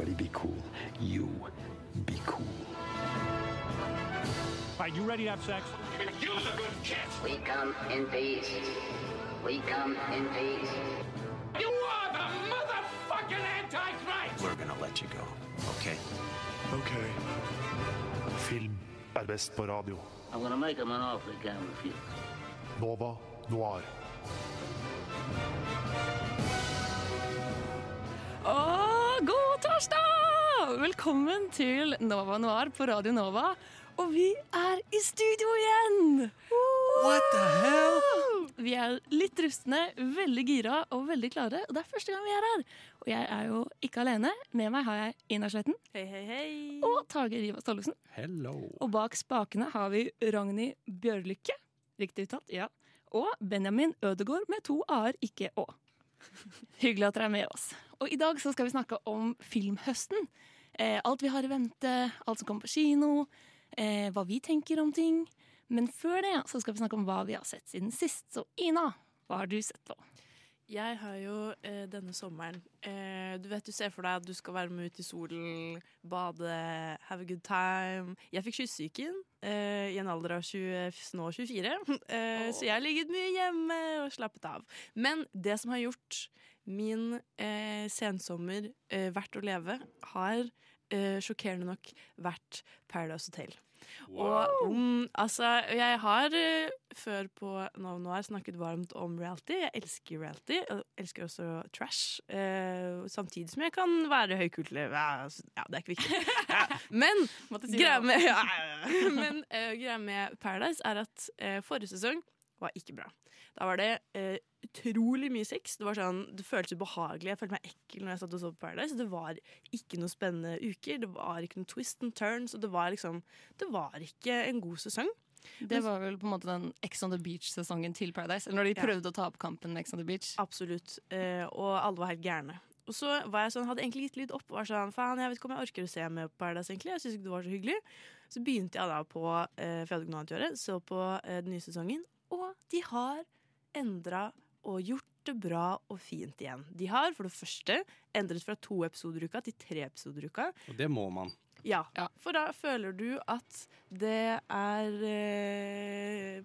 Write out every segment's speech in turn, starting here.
Everybody be cool. You be cool. All right, you ready to have sex? We come in peace. We come in peace. You are the motherfucking Antichrist! We're gonna let you go, okay? Ok. Film er best på radio. I'm gonna make him an offer he can't refuse. Nova Noir. Velkommen til Nova Noir på Radio Nova. Og vi er i studio igjen! What the hell? Vi er litt rustne, veldig gira og veldig klare. Og det er første gang vi er her. Og jeg er jo ikke alene. Med meg har jeg Ina Sletten Hei, hei, hei. og Tage Riva Staalesen. Hello. Og bak spakene har vi Ragnhild Bjørlykke. Riktig uttalt, ja. Og Benjamin Ødegård med to a-er, ikke å. Hyggelig at dere er med oss. Og i dag så skal vi snakke om filmhøsten. Eh, alt vi har i vente, alt som kommer på kino, eh, hva vi tenker om ting. Men før det så skal vi snakke om hva vi har sett siden sist. Så Ina, hva har du sett på? Jeg har jo eh, denne sommeren eh, Du vet du ser for deg at du skal være med ut i solen, bade, have a good time. Jeg fikk kyssesyken eh, i en alder av 20, nå 24, eh, så jeg har ligget mye hjemme og slappet av. Men det som har gjort min eh, sensommer eh, verdt å leve, har eh, sjokkerende nok vært Paradise Hotel. Og mm, altså, jeg har uh, før på Nå Noir snakket varmt om reality. Jeg elsker reality. Jeg elsker også trash. Uh, samtidig som jeg kan være høykulturell. Ja, altså, ja, det er ikke viktig. Ja. Men si greia med, ja, ja, ja. Men eh, greia med Paradise er at forrige sesong var ikke bra. Da var det eh, utrolig mye sex. Det var sånn, det føltes ubehagelig. Jeg følte meg ekkel når jeg satt og så på Paradise. Det var ikke noen spennende uker. Det var ikke noen twist and turns. Og det var liksom Det var ikke en god sesong. Det var vel på en måte den Ex on the Beach-sesongen til Paradise. Eller når de Ja. prøvde å ta opp kampen med Ex on the Beach. Absolutt. Eh, og alle var helt gærne. Og så var jeg sånn, hadde egentlig gitt litt opp. og var sånn, faen, Jeg vet ikke om jeg orker å se med på Paradise. egentlig, Jeg synes ikke det var så hyggelig. Så begynte jeg da på eh, for jeg hadde noe annet å gjøre, så på eh, den nye sesongen. Og de har endra og gjort det bra og fint igjen. De har for det første endret fra to episoder i uka til tre episoder i uka. Og det må man. Ja, Ja. for da føler du at det er eh,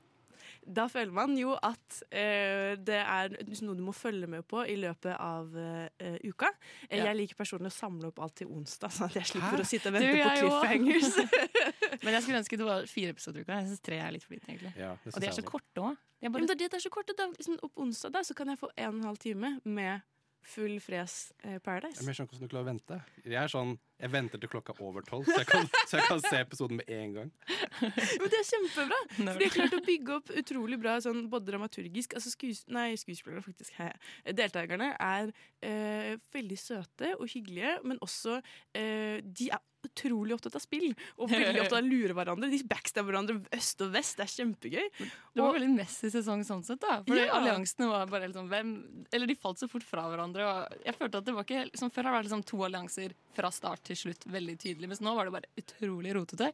Da føler man jo at eh, det er noe du må følge med på i løpet av eh, uka. Eh, Ja. Jeg liker personlig å samle opp alt til onsdag, sånn at jeg slipper Hæ? å sitte og Du, vente på cliffhangers. Men jeg skulle ønske det var fire episoder i uka. Jeg syns tre er litt for lite, egentlig. Ja, det Og de er så korte òg. Ja, men det, det er så kort, da, liksom, Opp onsdag da, så kan jeg få en og en halv time med full fres eh, Paradise. Jeg skjønner ikke hvordan du klarer å vente. Jeg er sånn, jeg venter til klokka er over tolv, så, jeg kan- så jeg kan se episoden med en gang. Men det er kjempebra! For de har klart å bygge opp utrolig bra sånn, både dramaturgisk altså skues Nei, skuespillerne, faktisk. He. Deltakerne er eh, veldig søte og hyggelige, men også eh, De er utrolig opptatt av spill og veldig opptatt av å lure hverandre. De backstabber hverandre øst og vest. Det er kjempegøy. Det var veldig Messi-sesong sånn sett, da. For Ja. alliansene var bare liksom hvem Eller de falt så fort fra hverandre. Og jeg følte at det var ikke liksom, Før har det vært liksom to allianser fra start til slutt veldig tydelig, mens nå var det bare utrolig rotete.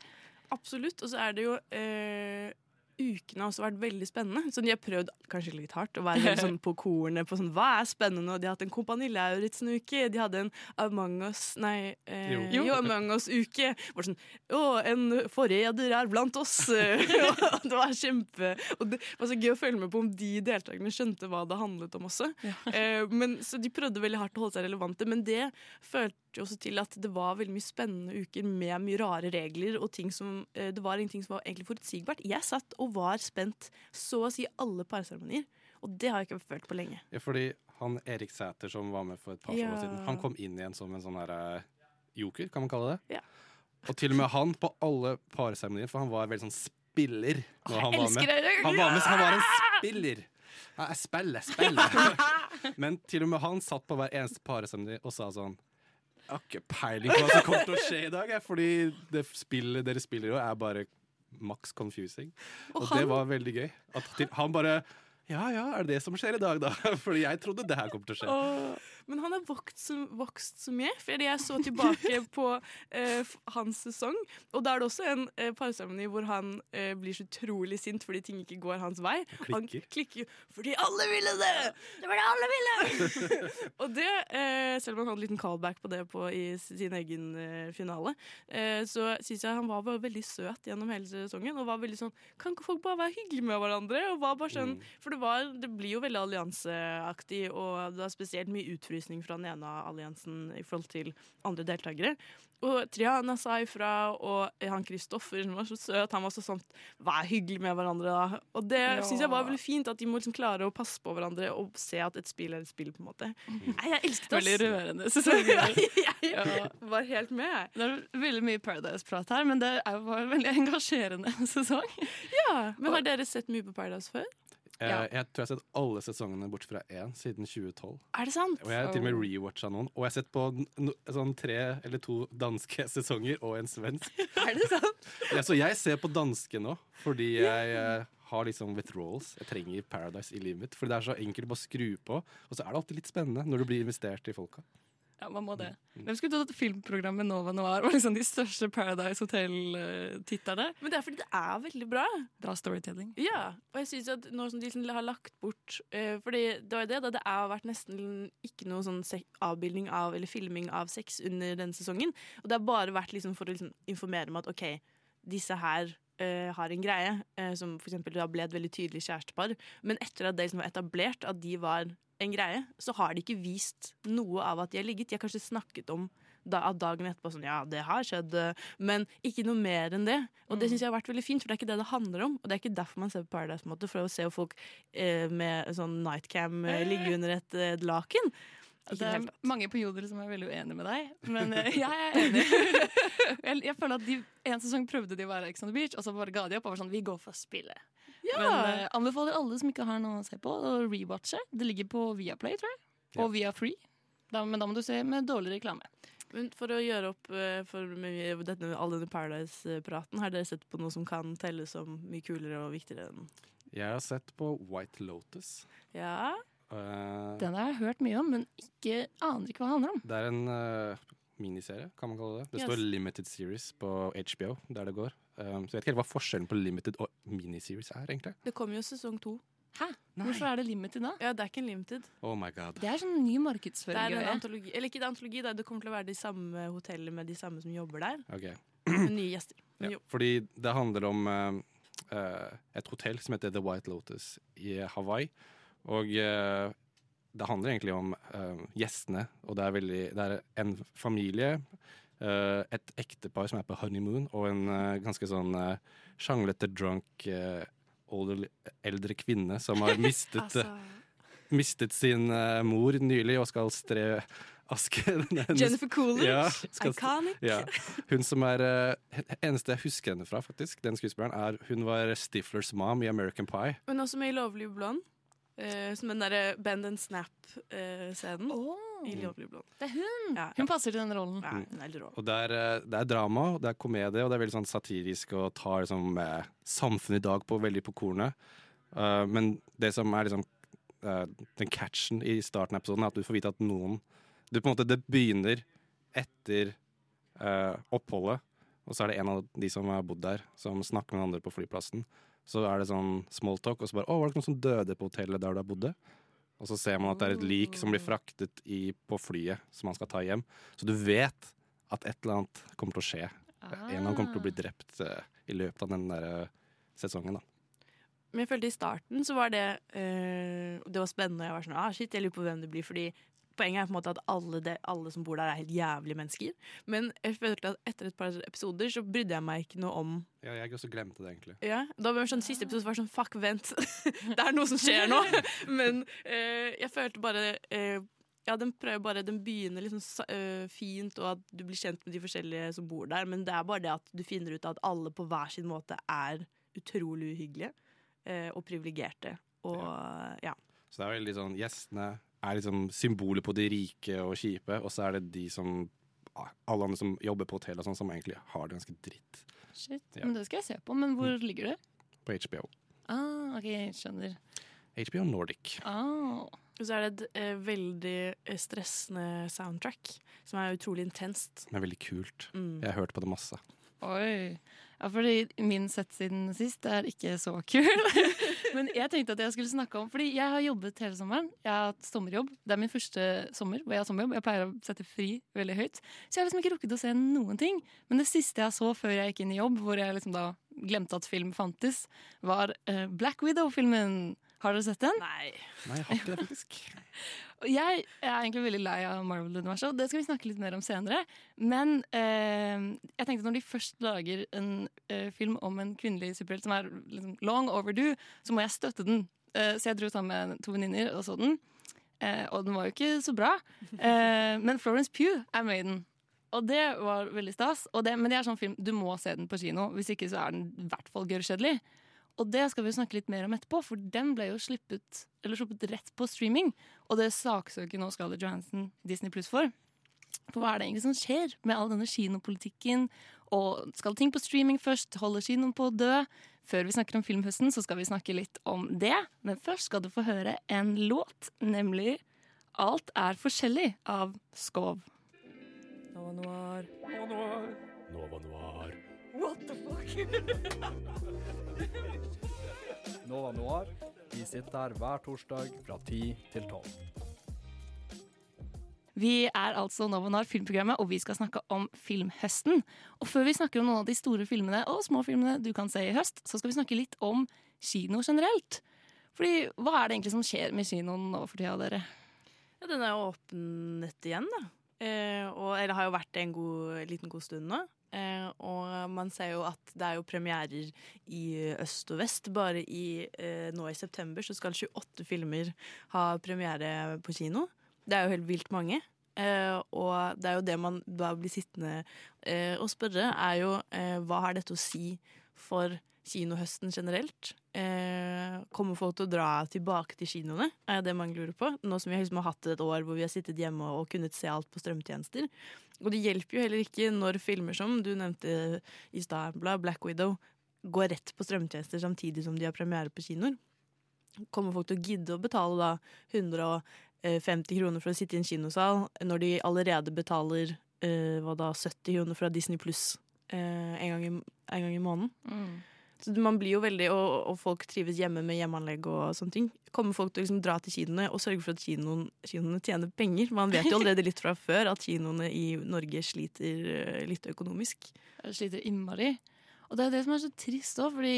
Absolutt. Og så er det jo eh, Ukene har også vært veldig spennende. Så De har prøvd kanskje litt hardt å være sånn på kornet på sånn, hva er spennende. Og de har hatt en Kompani Lauritzen-uke. De hadde en Among us Nei, eh, Jo. jo. Among us-uke. Var sånn Å, en forræder er blant oss! Det var kjempe Og det var så gøy å følge med på om de deltakerne skjønte hva det handlet om også. Eh, men, så de prøvde veldig hardt å holde seg relevante, men det følte også til at det var veldig mye spennende uker med mye rare regler, og ting som, eh, det var ingenting som var egentlig forutsigbart. Jeg satt og var spent så å si alle parseremonier, og det har jeg ikke følt på lenge. Ja, fordi han Erik Sæter som var med for et par Ja. år siden, han kom inn igjen som en sånn her eh, joker, kan man kalle det. Ja. Og til og med han på alle parseremonier, for han var veldig sånn spiller når han var med. Han var med, så han var en spiller. Jeg spiller, spiller. Men til og med han satt på hver eneste parseremoni og sa sånn Jeg har ikke peiling på hva som kommer til å skje i dag, fordi det spillet dere spiller jo, er bare maks confusing. Og, det var veldig gøy. At han bare ja ja, er det det som skjer i dag, da? Fordi jeg trodde det her kom til å skje. Men han har vokst så, vokst så mye. Fordi jeg så tilbake på eh, hans sesong, og da er det også en eh, parseremoni hvor han eh, blir så utrolig sint fordi ting ikke går hans vei. Han klikker. klikker fordi alle ville det! Det var det alle ville! og det, eh, selv om han hadde en liten callback på det på, i sin egen eh, finale, eh, så syns jeg han var bare veldig søt gjennom hele sesongen. Og var veldig sånn Kan ikke folk bare være hyggelige med hverandre? Og var bare sånn, For det, var, det blir jo veldig allianseaktig, og det er spesielt mye utfrysning fra den ene alliansen i forhold til andre deltakere. Og Triana sa ifra, og han Kristoffer som var så søt, han var så sånn Vær hyggelig med hverandre, da. Og det Ja. synes jeg var veldig fint, at de må liksom klare å passe på hverandre og se at et spill er et spill, på en måte. Nei, jeg elsket oss! Veldig rørende sesonger. jeg Ja. var helt med. Det er veldig mye Paradise-prat her, men det var en veldig engasjerende sesong. Ja, Men har dere sett mye på Paradise før? Eh, Ja. Jeg tror jeg har sett alle sesongene bort fra én siden 2012. Er det sant? Og jeg har til og med rewatcha noen. Og jeg har sett på no, sånn tre eller to danske sesonger og en svensk. Er det sant? Ja, så jeg ser på danske nå, fordi jeg yeah. har liksom withdrawals. Jeg trenger Paradise i livet mitt. Fordi det er så enkelt å bare skru på. Og så er det alltid litt spennende når du blir investert i folka. Ja, man må det. Hvem skulle trodd at filmprogrammet Nova Noir var liksom de største Paradise Hotel-titterne? Men det er fordi det er veldig bra. Bra storytelling. Ja, og jeg synes at nå som de liksom har lagt bort uh, Fordi det var jo det, da det har vært nesten ikke noe sånn avbildning av eller filming av sex under denne sesongen. Og det har bare vært liksom for å liksom informere om at OK, disse her eh, har en greie, uh, som eksempel da ble et veldig tydelig kjærestepar. Men etter at det liksom var etablert at de var en greie, så har de ikke vist noe av at de har ligget. De har kanskje snakket om da, at dagen etterpå sånn Ja, det har skjedd, eh, men ikke noe mer enn det. Og det syns jeg har vært veldig fint, for det er ikke det det handler om. Og det er ikke derfor man ser på Paradise, måte, for å se folk eh, med sånn nightcam eh, ligge under et, et laken. Ikke Det er mange på Jodel som er veldig uenig med deg, men eh, jeg er enig. jeg, jeg føler at de, En sesong prøvde de å være Ex on the Beach, og så bare ga de opp og var sånn Vi går for spillet. Men uh, anbefaler alle som ikke har noe å se på, å rewatche. Det ligger på Viaplay, tror jeg. Og via Free. Da, men da må du se med dårlig reklame. Men for å gjøre opp eh, for med denne, all denne Paradise-praten, har dere sett på noe som kan telle som mye kulere og viktigere enn Jeg har sett på White Lotus. Ja? Eh, Den har jeg hørt mye om, men ikke, aner ikke hva det handler om. det er en uh, miniserie, kan man kalle det. Det Yes. står Limited Series på HBO, der det går. Um, så jeg vet ikke helt hva forskjellen på limited og miniseries er, egentlig. Det kommer jo sesong to. Hæ? Hvorfor er det limited da? Ja, det er ikke en limited. Oh my god. Det er sånn ny markedsføring. Det er en antologi. Eller ikke en antologi, da. det kommer til å være de samme hotellene med de samme som jobber der. Ok. Med nye gjester. Ja, jo. fordi det handler om uh, eh, et hotell som heter The White Lotus i Hawaii. Og eh, det handler egentlig om eh, gjestene, og det er, veldig, det er en familie, eh, et ektepar som er på honeymoon, og en eh, ganske sånn uh, sjanglete, drunk, eh, older, eldre kvinne som har mistet, Altså, mistet sin eh, mor nylig og skal stre aske. hennes- Jennifer Coolidge. Ja, skal- Iconic. ja. Hun som er eh, Eneste jeg husker henne fra, faktisk, den skuespilleren, er hun var Stiflers mom i American Pie. Hun er også med i Lovely Blonde. Eh, som den derre bend and snap-scenen. I Lovely Blonde. Det er hun! Ja, Hun passer til den rollen. ja, hun er. Og det er, eh, det er drama, det er komedie, og det er veldig sånn satirisk og tar liksom, eh, samfunnet i dag på veldig på kornet. Uh, men det som er liksom den catchen i starten av episoden, er at du får vite at noen du, på en måte, Det begynner etter eh, oppholdet, og så er det en av de som har bodd der, som snakker med andre på flyplassen. Så er det sånn small talk, og så bare 'Å, var det noen som døde på hotellet der du bodde?' Og så ser man at det er et lik som blir fraktet i, på flyet som man skal ta hjem. Så du vet at et eller annet kommer til å skje. En av dem kommer til å bli drept uh, i løpet av den der uh, sesongen. da. Men jeg følte i starten så var det uh, Det var spennende. og Jeg var sånn, ah, shit, jeg lurer på hvem det blir. Fordi Poenget er på en måte at alle, det, alle som bor der, er helt jævlige mennesker. Men jeg følte at etter et par episoder så brydde jeg meg ikke noe om Ja, jeg også glemte det, egentlig. ja, Da var det sånn, Siste episode var sånn Fuck, vent. det er noe som skjer nå. Men eh, jeg følte bare eh, ja, den prøver bare, den begynner liksom øh, fint, og at du blir kjent med de forskjellige som bor der, men det er bare det at du finner ut at alle på hver sin måte er utrolig uhyggelige uh, og privilegerte. Og ja. Så det er veldig sånn, Gjestene er liksom symboler på de rike og kjipe, og så er det de som alle andre som jobber på hotell og sånn, som egentlig har det ganske dritt Shit. Ja. Men det skal jeg se på. Men hvor ligger det? på HBO. Ah, ok, skjønner. HBO Nordic. Ah. Og så er det et eh, veldig eh, stressende soundtrack, som er utrolig intenst. Men veldig kult. Mm. Jeg har hørt på det masse. Oi. Ja, fordi min sett siden sist er ikke så kul. Men jeg tenkte at jeg skulle snakke om Fordi jeg har jobbet hele sommeren. Jeg har hatt sommerjobb. Det er min første sommer hvor jeg har sommerjobb. Jeg pleier å sette fri veldig høyt. Så jeg har liksom ikke rukket å se noen ting. Men det siste jeg så før jeg gikk inn i jobb, hvor jeg liksom da glemte at film fantes, var eh, Black Widow-filmen. Har dere sett den? Nei. Nei, jeg har ikke det, faktisk. Jeg er egentlig veldig lei av Marvel-universet, og det skal vi snakke litt mer om senere. Men eh, jeg tenkte når de først lager en eh, film om en kvinnelig superhelt som er liksom long overdue, så må jeg støtte den. Eh, så jeg dro sammen med to venninner og så den. Eh, og den var jo ikke så bra. Eh, men Florence Pugh er med i den. Og det var veldig stas. Og det, men det er sånn film du må se den på kino. Hvis ikke så er den i hvert fall gørrkjedelig. Og det skal vi snakke litt mer om etterpå, for den ble jo sluppet, eller sluppet rett på streaming. Og det saksøker nå Scarlett Johansson Disney Pluss for. For hva er det egentlig som skjer med all denne kinopolitikken? Og skal ting på streaming først? Holder kinoen på å dø? Før vi snakker om filmhøsten, så skal vi snakke litt om det. Men først skal du få høre en låt, nemlig Alt er forskjellig av Skov. Nova Noir. Nova Noir. Nova Noir. Vi sitter her hver torsdag fra 10 til 12. Vi er altså Nova Noir filmprogrammet, og vi skal snakke om filmhøsten. Og før vi snakker om noen av de store filmene og små filmene du kan se i høst, så skal vi snakke litt om kino generelt. Fordi hva er det egentlig som skjer med kinoen nå for tida, dere? Ja, den er jo åpnet igjen, da. Eh, og, eller har jo vært det en god, liten god stund nå. Eh, og man ser jo at det er jo premierer i øst og vest. Bare i, eh, nå i september så skal 28 filmer ha premiere på kino. Det er jo helt vilt mange. Eh, og det er jo det man da blir sittende eh, og spørre, er jo eh, hva har dette å si for kinohøsten generelt? Eh, kommer folk til å dra tilbake til kinoene? Er det mange lurer på. Nå som vi liksom har hatt et år hvor vi har sittet hjemme og kunnet se alt på strømtjenester. Og det hjelper jo heller ikke når filmer som du nevnte i stad, Black Widow, går rett på strømtjenester samtidig som de har premiere på kinoer. Kommer folk til å gidde å betale da 150 kroner for å sitte i en kinosal, når de allerede betaler eh, hva da, 70 kroner fra Disney pluss en, en gang i måneden? Så man blir jo veldig, og, og folk trives hjemme med hjemmeanlegg og sånne ting. Kommer folk til å liksom dra til kinoene og sørge for at kinoen, kinoene tjener penger? Man vet jo allerede litt fra før at kinoene i Norge sliter eh, litt økonomisk. Sliter innmari. Og det er det som er så trist òg, fordi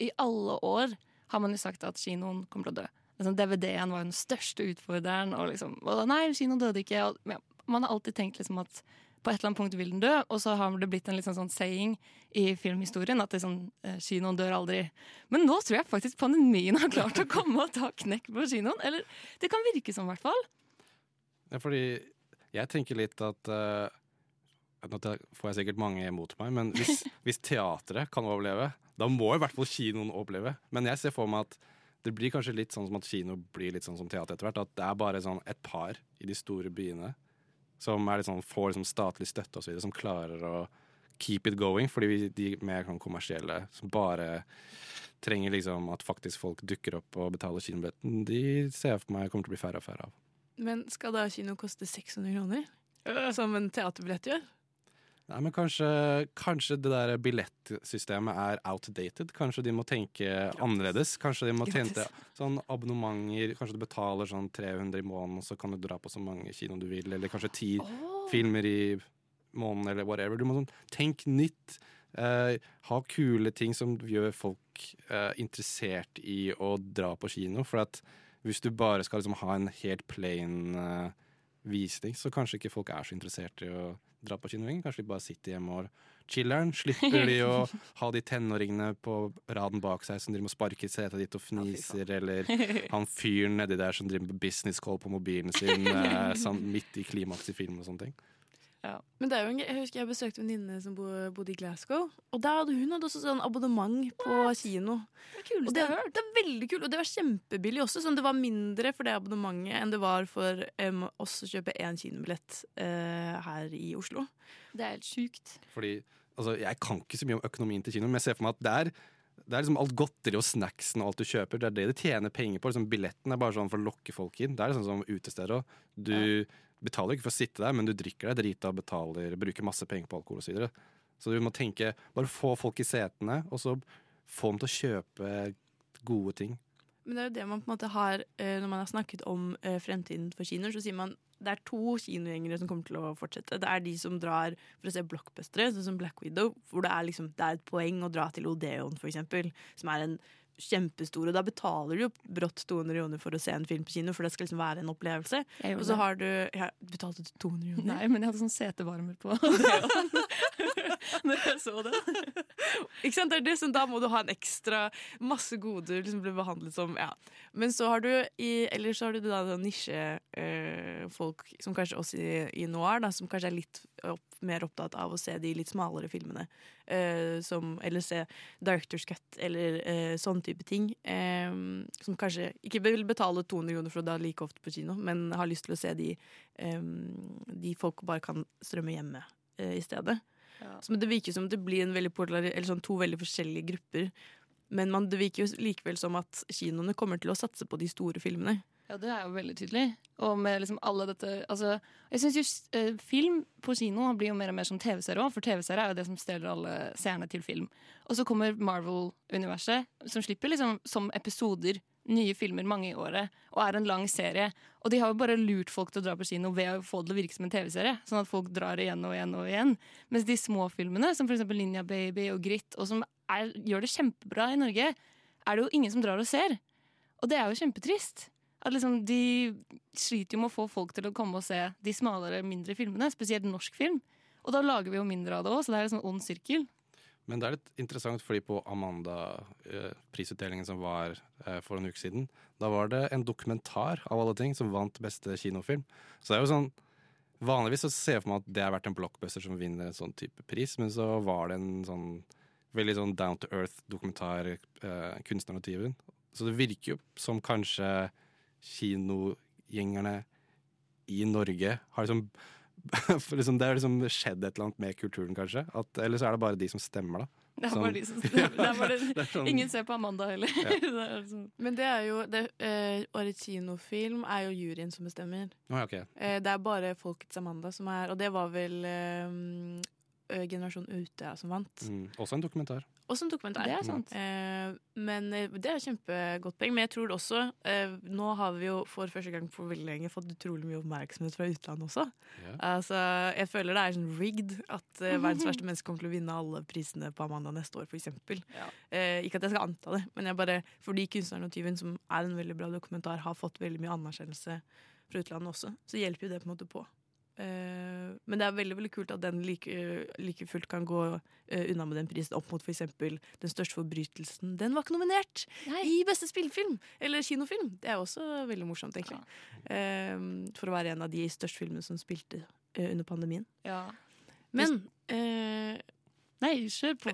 i alle år har man jo sagt at kinoen kommer til å dø. Liksom, DVD-en var jo den største utfordreren, og liksom og Nei, kinoen døde ikke. Og, ja, man har alltid tenkt liksom at på et eller annet punkt vil den dø, og så har det blitt en litt sånn, sånn saying i filmhistorien at det er sånn, eh, kinoen dør aldri. Men nå tror jeg faktisk pandemien har klart å komme og ta knekk på kinoen. Eller det kan virke som, i hvert fall. Ja, fordi jeg tenker litt at uh, Nå får jeg sikkert mange imot meg, men hvis, hvis teatret kan overleve, da må i hvert fall kinoen overleve. Men jeg ser for meg at det blir kanskje litt sånn som at kino blir litt sånn som teater etter hvert. At det er bare sånn et par i de store byene som er litt sånn, får liksom statlig støtte videre, som klarer å keep it going. Fordi vi, de mer sånn kommersielle som bare trenger liksom at faktisk folk dukker opp og betaler kinobilletten, de ser jeg for meg kommer til å bli færre og færre av. Men skal da kino koste 600 kroner? Som en teaterbillett gjør? Nei, men kanskje, kanskje det der billettsystemet er outdated. Kanskje de må tenke annerledes. Kanskje de må tjente sånn abonnementer. Kanskje du betaler sånn 300 i måneden, og så kan du dra på så mange kino du vil. Eller kanskje ti filmer i måneden, eller whatever. Du må sånn Tenk nytt. Eh, ha kule ting som gjør folk eh, interessert i å dra på kino. For at hvis du bare skal liksom ha en helt plain eh, visning, så kanskje ikke folk er så interessert i å dra på kino lenger. Kanskje de bare sitter hjemme og chiller'n. Slipper de å ha de tenåringene på raden bak seg som driver med å sparke i setet ditt og fniser, eller han fyren nedi der som driver med business call på mobilen sin eh, sånn midt i klimaks i filmen og sånne ting. Men det er jo en, jeg husker jeg besøkte en venninne som bo, bodde i Glasgow. Og der hadde hun hadde også sånn abonnement på kino. Det er kuleste det, jeg har hørt. det er veldig kult, og det var kjempebillig også. Sånn, det var mindre for det abonnementet enn det var for um, oss å kjøpe én kinobillett uh, her i Oslo. Det er helt sjukt. Fordi altså, Jeg kan ikke så mye om økonomien til kino, men jeg ser for meg at der det er liksom alt godteri og snacksen og alt du kjøper. Det er det de tjener penger på. Liksom billetten er bare sånn for å lokke folk inn. Det er liksom som utesteder òg. Du betaler ikke for å sitte der, men du drikker deg drita og betaler, bruker masse penger på alkohol osv. Så, videre. så du må tenke Bare få folk i setene, og så få dem til å kjøpe gode ting. Men det er jo det man på en måte har eh, Når man har snakket om eh, fremtiden for kinoer, så sier man det er to kinogjengere som kommer til å fortsette. Det er de som drar for å se blockbustere, sånn som Black Widow, hvor det er, liksom, det er et poeng å dra til Odeon, eksempel, som er en kjempestor, og da betaler du jo brått 200 kroner for å se en film på kino, for det skal liksom være en opplevelse. Og så har du ja, Betalte du 200 kroner? Nei, men jeg hadde sånn setevarmer på. Når jeg så det. Ikke sant? Det er det som, da må du ha en ekstra masse goder, liksom bli behandlet som ja. Men så har du i, ellers så har du da nisjefolk øh, som kanskje oss i, i noir, da, som kanskje er litt opp, mer opptatt av å se de litt smalere filmene. Øh, som, eller se Directors Cut, eller øh, sånn type ting. eh, som kanskje ikke vil betale 200 kroner for å da like ofte på kino, men har lyst til å se de, eh, de folk bare kan strømme hjemme eh, i stedet. Så det virker som det blir en veldig sånn to veldig forskjellige grupper. Men man, det virker jo likevel som at kinoene kommer til å satse på de store filmene. Ja, det er jo veldig tydelig. Og med liksom alle dette altså, Jeg syns jo eh, film på kino blir jo mer og mer som TV-serie òg, for TV-serie er jo det som stjeler alle seerne til film. Og så kommer Marvel-universet, som slipper liksom som episoder nye filmer mange i året, og er en lang serie. Og de har jo bare lurt folk til å dra på kino ved å få det til å virke som en TV-serie. Sånn at folk drar igjen og igjen og igjen. Mens de små filmene, som f.eks. Linja Baby og Grit, og som er, gjør det kjempebra i Norge, er det jo ingen som drar og ser. Og det er jo kjempetrist. At liksom de sliter jo med å få folk til å komme og se de smalere, mindre filmene. Spesielt norsk film. Og da lager vi jo mindre av det òg, så det er en sånn ond sirkel. Men det er litt interessant, fordi på Amanda-prisutdelingen som var eh, for en uke siden, da var det en dokumentar av alle ting som vant beste kinofilm. Så det er jo sånn Vanligvis så ser jeg for meg at det har vært en blockbuster som vinner en sånn type pris, men så var det en sånn veldig sånn down to earth-dokumentar, eh, kunstneren. Så det virker jo som kanskje kinogjengerne i Norge har liksom for liksom, Det har liksom skjedd et eller annet med kulturen, kanskje. At, eller så er det bare de som stemmer, da. Det er bare de som stemmer. Det er bare, Det er sånn- Ingen ser på Amanda heller. Ja. Det er sånn. Men det er jo det, eh, Årets kinofilm er jo juryen som bestemmer. Oh, okay. ok. Eh, det er bare Folkets Amanda som er Og det var vel eh, eh, Generasjon Ute som vant. Mm. Også en dokumentar. Også en dokumentar. Det er sant. Eh, men eh, det er kjempegodt poeng. Men jeg tror også eh, Nå har vi jo for første gang på veldig lenge fått utrolig mye oppmerksomhet fra utlandet også. Yeah. Altså, jeg føler det er sånn rigged at eh, verdens verste menneske kommer til å vinne alle prisene på Amanda neste år, f.eks. Ja. Eh, ikke at jeg skal anta det, men jeg bare, fordi 'Kunstneren og tyven', som er en veldig bra dokumentar, har fått veldig mye anerkjennelse fra utlandet også, så hjelper jo det på en måte på. Eh, men det er veldig veldig kult at den like, like fullt kan gå eh, unna med den prisen opp mot f.eks. 'Den største forbrytelsen'. Den var ikke nominert i beste spillefilm! Eller kinofilm. Det er også veldig morsomt, egentlig. Eh, for å være en av de største filmene som spilte under pandemien. Ja. Men eh, Nei, kjør på.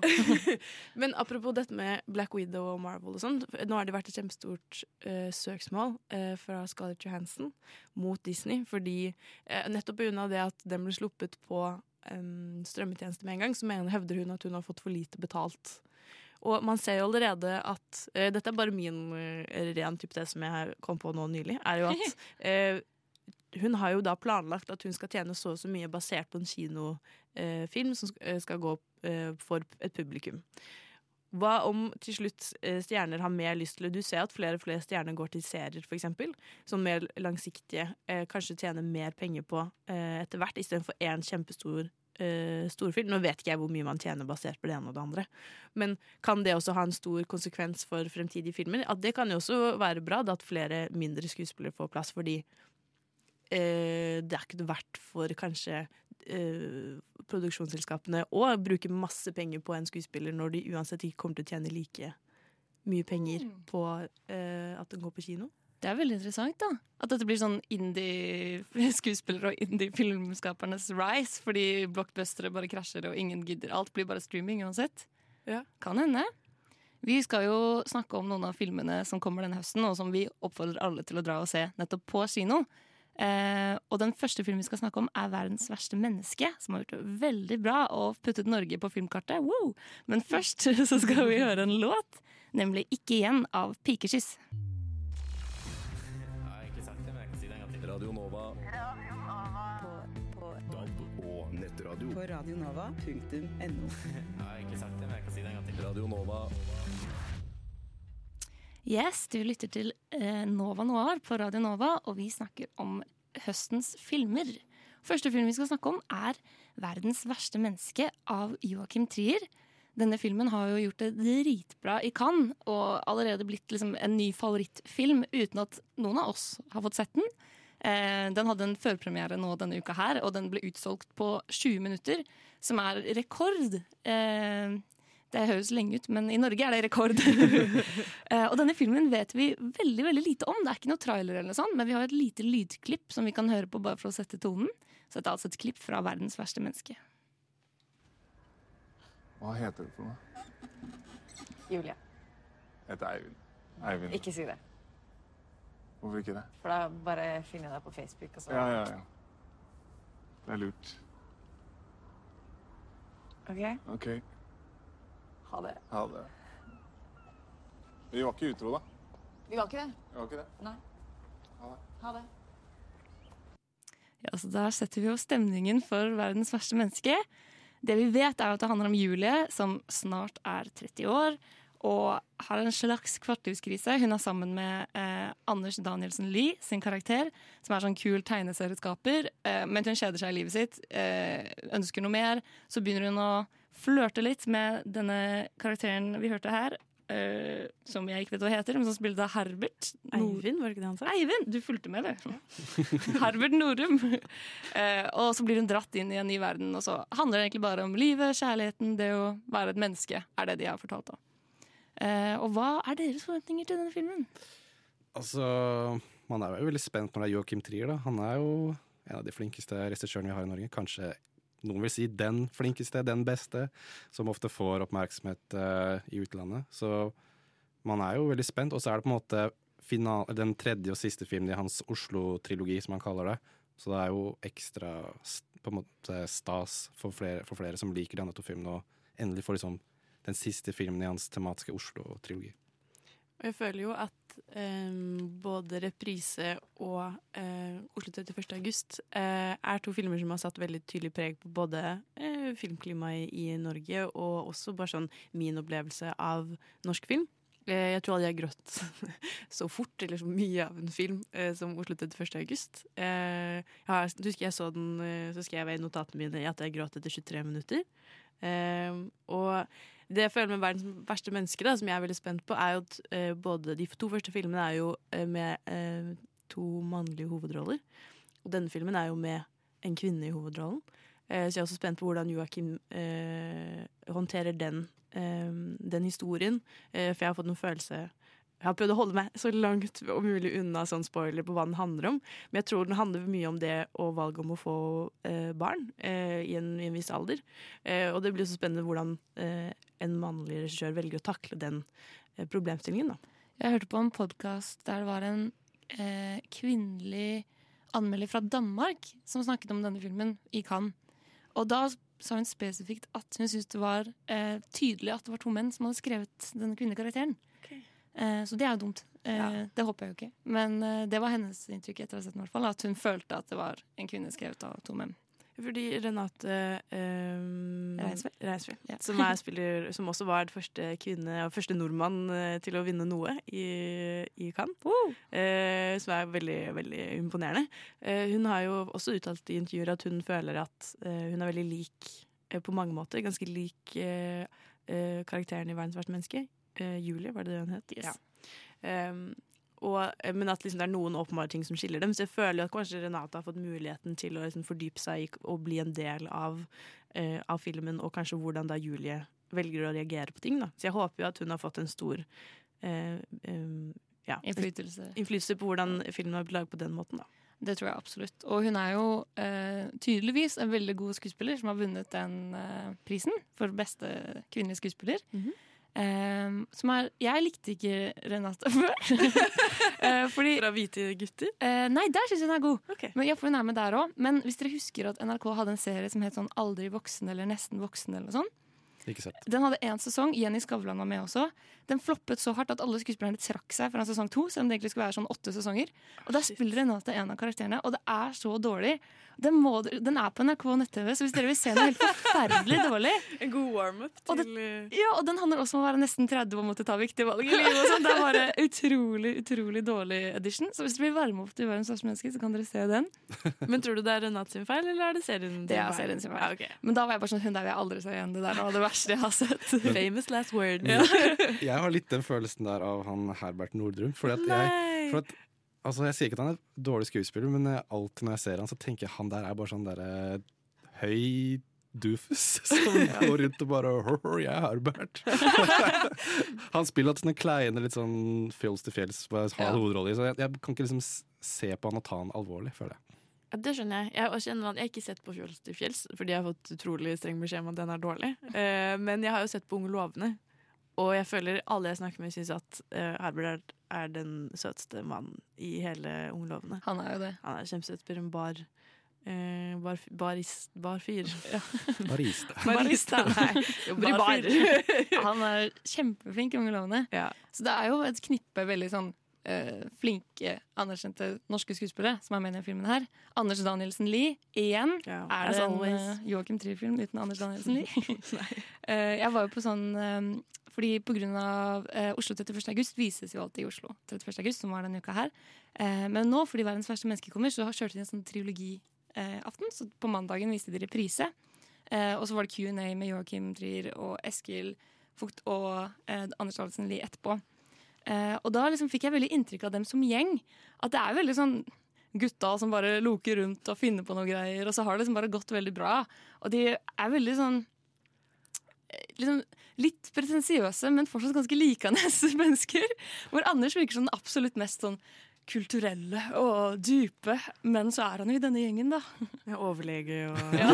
Men apropos dette med Black Widow og Marvel og sånn. Nå har det vært et kjempestort uh, søksmål uh, fra Scarlett Johansson mot Disney. Fordi uh, nettopp pga. det at den ble sluppet på um, strømmetjeneste med en gang, så mener, hevder hun at hun har fått for lite betalt. Og man ser jo allerede at Dette er bare min uh, ren type det som jeg kom på nå nylig. Er jo at hun har jo da planlagt at hun skal tjene så og så mye basert på en kinofilm som eh, skal gå eh, for et publikum. Hva om til slutt eh, stjerner har mer lyst til det? Du ser at flere og flere stjerner går til serier, f.eks. Som mer langsiktige. Eh, kanskje tjener mer penger på eh, etter hvert, istedenfor én kjempestor eh, storfilm. Nå vet ikke jeg hvor mye man tjener basert på det ene og det andre. Men kan det også ha en stor konsekvens for fremtidige filmer? At det kan jo også være bra, at flere mindre skuespillere får plass, fordi eh, det er ikke verdt for kanskje eh, produksjonsselskapene å bruke masse penger på en skuespiller når de uansett ikke kommer til å tjene like mye penger på eh, at den går på kino. Det er veldig interessant, da. At dette blir sånn indie-skuespillere og indie-filmskapernes rise, fordi blockbustere bare krasjer og ingen gidder. Alt blir bare streaming uansett. Ja. Kan hende. Vi skal jo snakke om noen av filmene som kommer denne høsten, og som vi oppfordrer alle til å dra og se nettopp på kino. Eh, og den første filmen vi skal snakke om, er 'Verdens verste menneske', som har gjort det veldig bra og puttet Norge på filmkartet. Wow! Men først så skal vi høre en låt, nemlig 'Ikke igjen' av Pikekyss. Radio Nova. Radio Nova. På DAB og nettradio. På radionova.no. Radio Nova. Yes, du lytter til eh, Nova Noir på Radio Nova, og vi snakker om høstens filmer. Første film vi skal snakke om, er 'Verdens verste menneske' av Joachim Trier. Denne filmen har jo gjort det dritbra i Cannes, og allerede blitt liksom en ny favorittfilm uten at noen av oss har fått sett den. Eh, den hadde en førpremiere nå denne uka her, og den ble utsolgt på 20 minutter, som er rekord. Eh, det høres lenge ut, men i Norge er det rekord. Eh, og denne filmen vet vi veldig veldig lite om. Det er ikke noe trailer, eller noe sånt, men vi har et lite lydklipp som vi kan høre på bare for å sette tonen. Så dette er altså et klipp fra 'Verdens verste menneske'. Hva heter du for noe? Julie, Jeg heter Eivind. Eivind. ikke si det. Hvorfor ikke det? For da bare finner jeg deg på Facebook. Og så. Ja, ja, ja. Det er lurt. Ok, OK, ha det. ha det. Vi var ikke utro, da. Vi var ikke det. Vi var ikke det. Nei. Ha det. Ha det. Ja, så Der setter vi jo stemningen for verdens verste menneske. Det vi vet, er at det handler om Julie, som snart er 30 år og har en slags kvartlivskrise. Hun er sammen med eh, Anders Danielsen Lie, sin karakter, som er sånn kul tegneserieskaper. Eh, men hun kjeder seg i livet sitt, eh, ønsker noe mer. Så begynner hun å flørte litt med denne karakteren vi hørte her. Uh, som jeg ikke vet hva heter, men som spiller av Herbert. Nord- Eivind, var det ikke det han sa? Eivind! Du fulgte med, du. Herbert Norum. Uh, og så blir hun dratt inn i en ny verden, og så handler det egentlig bare om livet, kjærligheten, det å være et menneske, er det de har fortalt om. Uh, og hva er deres forventninger til denne filmen? Altså, man er jo veldig spent når det er Joachim Trier. da. Han er jo en av de flinkeste regissørene vi har i Norge. Kanskje noen vil si den flinkeste, den beste, som ofte får oppmerksomhet uh, i utlandet. Så man er jo veldig spent. Og så er det på en måte final, den tredje og siste filmen i hans Oslo-trilogi, som han kaller det. Så det er jo ekstra på en måte stas for flere, for flere som liker de andre to filmene, og endelig får liksom den siste filmen i hans tematiske Oslo-trilogi. Og jeg føler jo at em, både Reprise og eh, Oslo 31. august eh, er to filmer som har satt veldig tydelig preg på både eh, filmklimaet i, Norge og også bare sånn min opplevelse av norsk film. Jeg tror aldri jeg har grått så fort eller så mye av en film som Oslo 31. august. Jeg har, husker jeg så den, så skrev jeg i notatene mine at jeg gråt etter 23 minutter. Og det jeg føler med verdens verste menneske, da, som jeg er veldig spent på, er jo at uh, både de to første filmene er jo uh, med uh, to mannlige hovedroller. Og denne filmen er jo med en kvinne i hovedrollen. Så jeg er også spent på hvordan Joakim håndterer den, den historien. For jeg har fått noen følelse Jeg har prøvd å holde meg så langt og mulig unna sånn spoiler på hva den handler om. Men jeg tror den handler mye om det og valget om å få eh, barn eh, i, en, i en viss alder. Eh, og det blir så spennende hvordan eh, en mannlig regissør velger å takle den eh, problemstillingen. Da. Jeg hørte på en podkast der det var en eh, kvinnelig anmelder fra Danmark som snakket om denne filmen i Cannes. Og da sa hun spesifikt at hun syntes det var tydelig at det var to menn som hadde skrevet denne kvinnekarakteren. Eh, så det er jo dumt. Eh, Det håper jeg jo ikke. Men eh, det var hennes inntrykk etter å ha sett den, hvert fall, at hun følte at det var en kvinne skrevet av to menn. Fordi Renate Reinsve? Reinsve, Ja. som, spiller, som også var den første kvinne og første nordmann til å vinne noe i, i Cannes. Eh, som er veldig, veldig imponerende. Eh, hun har jo også uttalt i intervjuer at hun føler at eh, hun er veldig lik på mange måter. Ganske lik karakteren i 'Verdens verste menneske'. Eh, Julie, var det det hun het? Yes. Ja. Um, og, eh, men at liksom det er noen åpenbare ting som skiller dem. Så jeg føler at kanskje Renate har fått muligheten til å liksom fordype seg i å bli en del av, eh, av filmen, og kanskje hvordan da Julie velger å reagere på ting. Da. Så jeg håper jo at hun har fått en stor eh, um, ja, Innflytelse. innflytelse på hvordan filmen har blitt laget på den måten. Da. Det tror jeg absolutt. Og hun er jo eh, tydeligvis en veldig god skuespiller som har vunnet den eh, prisen for beste kvinnelige skuespiller. Mhm. Eh, som er Jeg likte ikke Renate før. uh, fordi, Fra Hvite gutter? Uh, nei, der syns jeg den er god. Okay. Men, ja, for hun er med der også. Men hvis dere husker at NRK hadde en serie som het sånn Aldri voksen eller Nesten voksen, eller noe sånt. Ikke sett. Den hadde én sesong. Jenny Skavlan var med også. Den floppet så hardt at alle skuespillerne trakk seg fra sesong to. Selv om det egentlig skulle være sånn åtte sesonger Og der spiller Renate en av karakterene, og det er så dårlig. Den, må, den er på NRK nett-TV, så hvis dere vil se den helt forferdelig dårlig En god warm-up Og til eh, Ja, og den handler også om å være nesten 30 og måtte ta viktige valg i livet. Sånn. Det er bare utrolig, utrolig dårlig edition. Så hvis dere vil varme opp til verdens verste menneske, så kan dere se den. Men tror du det er Renate sin feil, eller er det serien sin Det er feil? serien sin feil. Ja, ok. Men da var jeg bare sånn Hun der vil jeg aldri se igjen. Det der var det verste jeg har sett. Famous last word. Jeg har litt den følelsen der av han Herbert Nordrum. Fordi at jeg, for at, altså jeg sier ikke at han er dårlig skuespiller, men alltid når jeg ser han, så tenker jeg han der er bare sånn derre høy doofus som går rundt og bare «Hør, Jeg er Herbert. han spiller alltid sånne kleine, litt sånn fjols til fjells, har Ja. hovedroller. Så jeg, jeg kan ikke liksom se på han og ta han alvorlig, føler jeg. Ja, det skjønner jeg. Jeg, kjenner jeg har ikke sett på Fjols til fjells, fordi jeg har fått utrolig streng beskjed om at den er dårlig. Eh, men jeg har jo sett på Unge lovende, og jeg føler alle jeg snakker med, syns at eh, Herbert er, er den søteste mannen i hele Unglovene. Han er jo det. Han er kjempesøt, spiller en bar... Eh, bar, baris, barfyr. Barista. Barista. Nei, jobber i bar. Han er kjempeflink i Unglovene. ja. Så det er jo et knippe veldig sånn eh, flinke, anerkjente norske skuespillere som er med i denne filmen her. Anders Danielsen Lie, igjen. Ja, Er det en always. uh, Joachim Trier-film uten Anders Danielsen Lie? Eh, jeg var jo på sånn eh, Fordi på av eh, Oslo 31. august vises jo alltid i Oslo 31. august, som var denne uka her. Eh, men nå, fordi Verdens verste menneske kommer, så har kjørt de en sånn trilogiaften. så på mandagen viste de reprise. Eh, og så var det Q&A med Joachim Trier og Eskil Fugt og eh, Anders Dahlsen Lie etterpå. Eh, og da liksom fikk jeg veldig inntrykk av dem som gjeng. At det er veldig sånn gutta som bare loker rundt og finner på noe greier, og så har det liksom bare gått veldig bra. Og de er veldig sånn eh, liksom Litt pretensiøse, men fortsatt ganske likende mennesker. Hvor Anders virker som den absolutt mest sånn kulturelle og dype, men så er han jo i denne gjengen, da. Ja, overlege og Ja,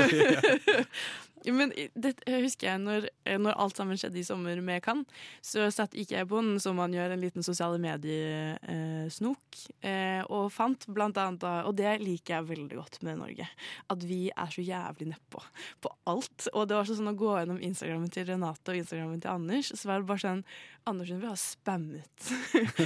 Men det husker jeg når, eh, når alt sammen skjedde i sommer med Cannes, så satt, ikke jeg på den som man gjør, en liten sosiale medier-snok, eh, og fant blant annet og det liker jeg veldig godt med Norge, at vi er så jævlig nedpå på alt. Og det var sånn å gå gjennom Instagrammen til Renate og Instagrammen til Anders, så var det bare sånn Anders Sundby har spammet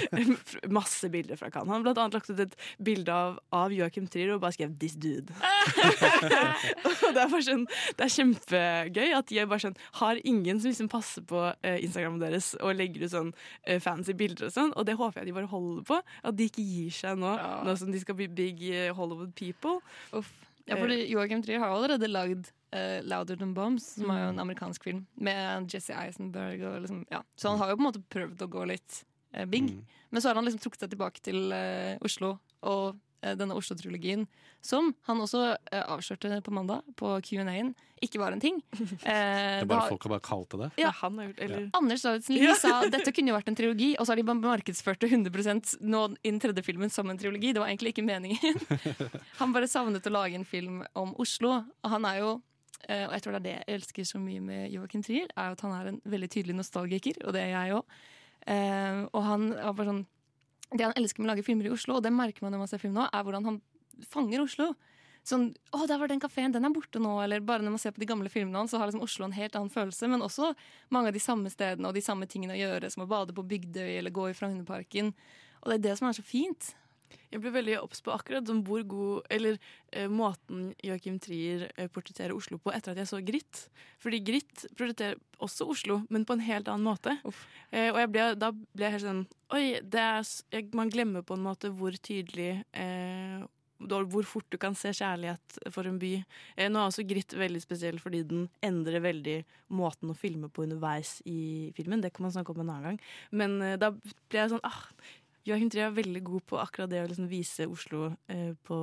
masse bilder fra Cannes. Han har blant annet lagt ut et bilde av, av Joachim Trier og bare skrevet 'this dude'. og det er sånn Det er kjempegøy at de bare sånn har ingen som liksom passer på eh, Instagrammen deres og legger ut sånn eh, fancy bilder og sånn, og det håper jeg de bare holder på. At de ikke gir seg nå, Ja. nå som de skal bli big eh, Hollywood people. Uff. Ja, fordi Joachim Trier har allerede lagd eh, 'Louder Than Bombs', som er jo en amerikansk film, med Jesse Eisenberg. Og liksom, ja. Så han har jo på en måte prøvd å gå litt uh, big. Mm. Men så har han liksom trukket seg tilbake til uh, Oslo og eh, denne Oslo-trilogien, som han også eh, avslørte på mandag på Q&A-en, ikke var en ting. Eh, Det er bare folk har bare kalt det det. Ja. Han har gjort, eller Anders Davidsen Lie sa dette kunne jo vært en trilogi, og så har de bare markedsført det 100% nå i den tredje filmen som en trilogi. Det var egentlig ikke meningen. Han bare savnet å lage en film om Oslo, og han er jo eh, og jeg tror det er det jeg elsker så mye med Joachim Trier, er at han er en veldig tydelig nostalgiker, og det er jeg òg. og han er bare sånn Det han elsker med å lage filmer i Oslo, og det merker man når man ser film nå, er hvordan han fanger Oslo. Sånn, å, der var den kafeen, den er borte nå. Eller bare når man ser på de gamle filmene hans, så har liksom Oslo en helt annen følelse. Men også mange av de samme stedene og de samme tingene å gjøre, som å bade på Bygdøy eller gå i Frognerparken. Og det er det som er så fint. Jeg ble veldig obs på akkurat som hvor god Eller eh, måten Joachim Trier eh, portretterer Oslo på etter at jeg så Gritt. Fordi Gritt portretterer også Oslo, men på en helt annen måte. Eh, og jeg ble, da ble jeg helt sånn Oi, det er, jeg, man glemmer på en måte hvor tydelig eh, hvor fort du kan se kjærlighet for en by. Eh, nå er også Gritt veldig spesiell fordi den endrer veldig måten å filme på underveis i filmen. Det kan man snakke om en annen gang. Men eh, da ble jeg sånn ah, Joachim Trier er veldig god på akkurat det å liksom vise Oslo eh, på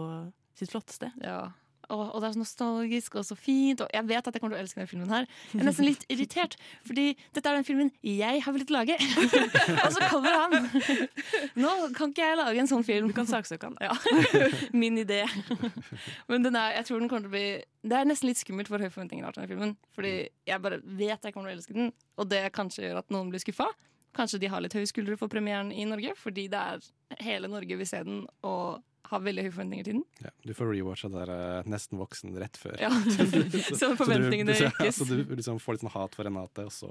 sitt flotteste. Ja. og, og det er så nostalgisk og så fint. Og jeg vet at jeg kommer til å elske denne filmen her. Jeg er nesten litt irritert, fordi dette er den filmen jeg har villet lage. og så kommer han! Nå kan ikke jeg lage en sånn film. Du kan saksøke han. Ja. Min idé. Men den er, jeg tror den kommer til å bli Det er nesten litt skummelt for høye forventninger til denne filmen. Fordi jeg bare vet jeg kommer til å elske den, og det kanskje gjør at noen blir skuffa. Kanskje de har litt høye skuldre for premieren i Norge, fordi det er hele Norge vil se den og har veldig høye forventninger til den. Ja, du får rewatcha der eh, Nesten voksen rett før. Ja, så forventningene du, du, rykkes. Så du liksom får litt sånn hat for Renate, og så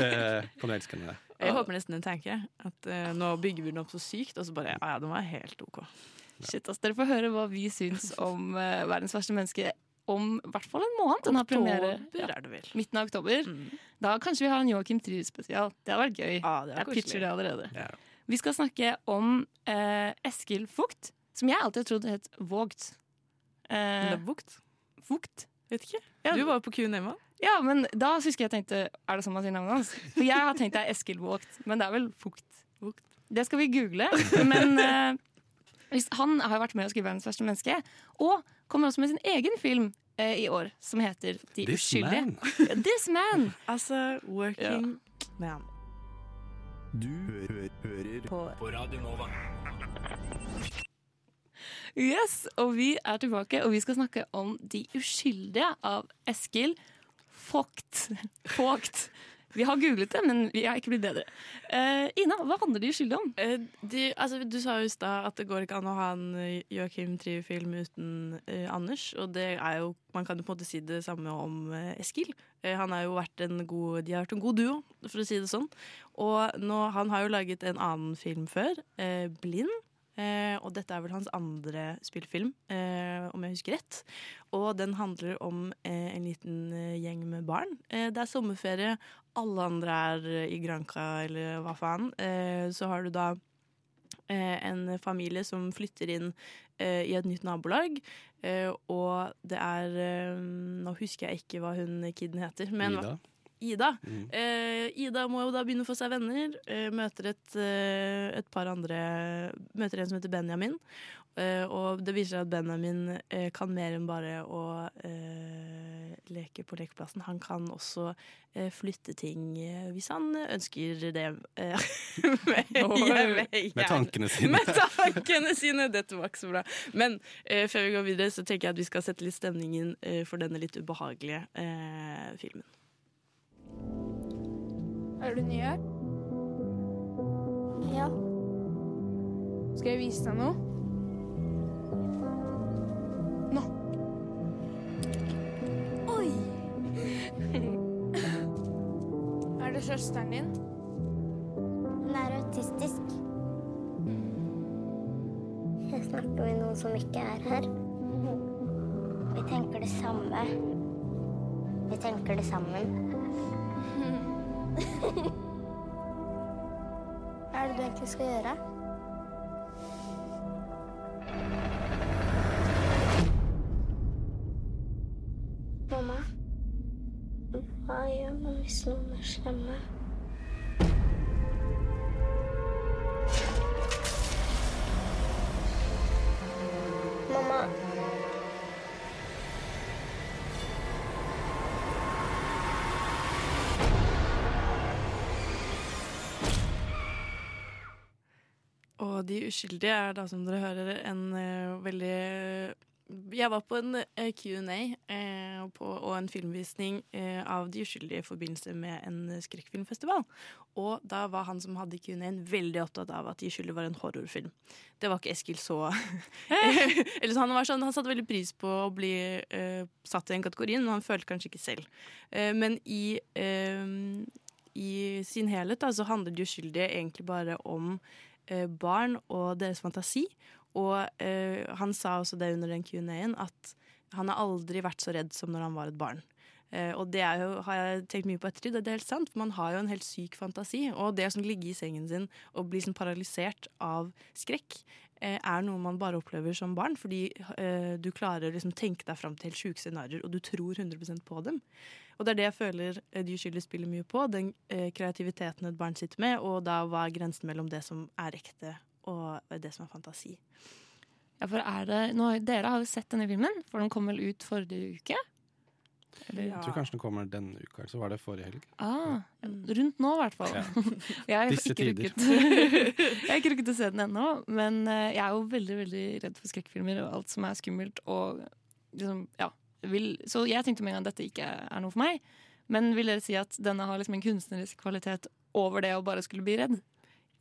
eh, kan du elske henne. Jeg håper nesten hun tenker at uh, nå bygger vi den opp så sykt, og så bare ja, ja, den var helt OK. Shit, ass, Dere får høre hva vi syns om uh, verdens verste menneske om i hvert fall en måned. Den har premiere ja, er det vel. midten av oktober. Da kanskje vi har en Joachim Trier-spesial. Det hadde vært gøy. Ah, det Jeg koselig. pitcher det allerede. Ja. Vi skal snakke om eh, Eskil Fugt, som jeg alltid har trodd het Vågt. Eh, bukt. Fugt. Vet ikke. Ja. Du var jo på Q&A. Ja, men da husker jeg tenkte Er det sånn man sier navnet hans? For jeg har tenkt det er Eskil Vågt, men det er vel Fugt. Vogt. Det skal vi google. Men eh, han har jo vært med å skrive 'Verdens verste menneske', og kommer også med sin egen film eh, i år, som heter 'De This uskyldige'. man. This Man! Altså Working Man. Du hø hø hører På på Radio Nova. Yes, og vi er tilbake, og vi skal snakke om De uskyldige av Eskil Vogt. Vogt. Vi har googlet det, men vi har ikke blitt bedre. Uh, Ina, hva handler De uskyldige om? Uh, de, altså, du sa jo i stad at det går ikke an å ha en Joakim Joachim Trier-film uten uh, Anders. Og det er jo, man kan jo på en måte si det samme om eh, Eskil. Eh, han har jo vært en god, de har vært en god duo, for å si det sånn. Og nå, han har jo laget en annen film før, eh, 'Blind'. Eh, og dette er vel hans andre spillfilm, eh, om jeg husker rett. Og den handler om eh, en liten eh, gjeng med barn. Eh, det er sommerferie, alle andre er eh, i Granca eller hva faen. Eh, så har du da eh, en familie som flytter inn i et nytt nabolag. Og det er Nå husker jeg ikke hva hun kiden heter. Men Ida. Ida. Mm. Uh, Ida må jo da begynne å få seg venner. Uh, møter et, uh, et par andre Møter en som heter Benjamin. Og det viser seg at Benjamin kan mer enn bare å leke på lekeplassen. Han kan også flytte ting hvis han ønsker det. Eh, med, Med tankene sine. Med tankene sine! Dette var ikke så bra. Men før vi går videre, så tenker jeg at vi skal sette litt stemningen for denne litt ubehagelige eh, filmen. Er du ny her? Ja. Skal jeg vise deg noe? Nå. Oi! er det søsteren din? Hun er autistisk. Jeg snakker med noen som ikke er her. Vi tenker det samme. Vi tenker det sammen. Hva er det du egentlig skal gjøre? Og De uskyldige er da, som dere hører, en uh, veldig Jeg var på en uh, Q&A uh, på- og en filmvisning eh, av De uskyldige i forbindelse med en skrekkfilmfestival. Og da var han som hadde Q&A-en veldig opptatt av at De uskyldige var en horrorfilm. Det var ikke Eskil så Eller så han, var sånn, han satte veldig pris på å bli eh, satt i den kategorien, men han følte kanskje ikke selv. Men i i sin helhet da, så handler De uskyldige egentlig bare om barn og deres fantasi. Og eh, han sa også det under den Q&A-en, at han har aldri vært så redd som når han var et barn. Eh, og det jo, har jeg tenkt mye på ettertid, og det er helt sant, for man har jo en helt syk fantasi. Og det å ligge i sengen sin og bli sånn paralysert av skrekk, eh, er noe man bare opplever som barn, fordi eh, du klarer å liksom tenke deg fram til helt sjuke scenarioer, og du tror 100% på dem. Og det er det jeg føler eh, De uskyldige spiller mye på. Den eh, kreativiteten et barn sitter med, og da hva er grensen mellom det som er ekte og det som er fantasi. Ja, for er det nå, Dere har jo sett denne filmen, for den kom vel ut forrige uke? Eller? Jeg tror kanskje den kommer denne uka, så var det forrige helg. Ah, rundt nå, i hvert fall. Ja. Disse tider. jeg har ikke rukket å se den ennå, men eh, jeg er jo veldig veldig redd for skrekkfilmer og alt som er skummelt. Og liksom, ja, vil, så jeg tenkte med en gang at dette ikke er noe for meg. Men vil dere si at denne har liksom en kunstnerisk kvalitet over det å bare skulle bli redd?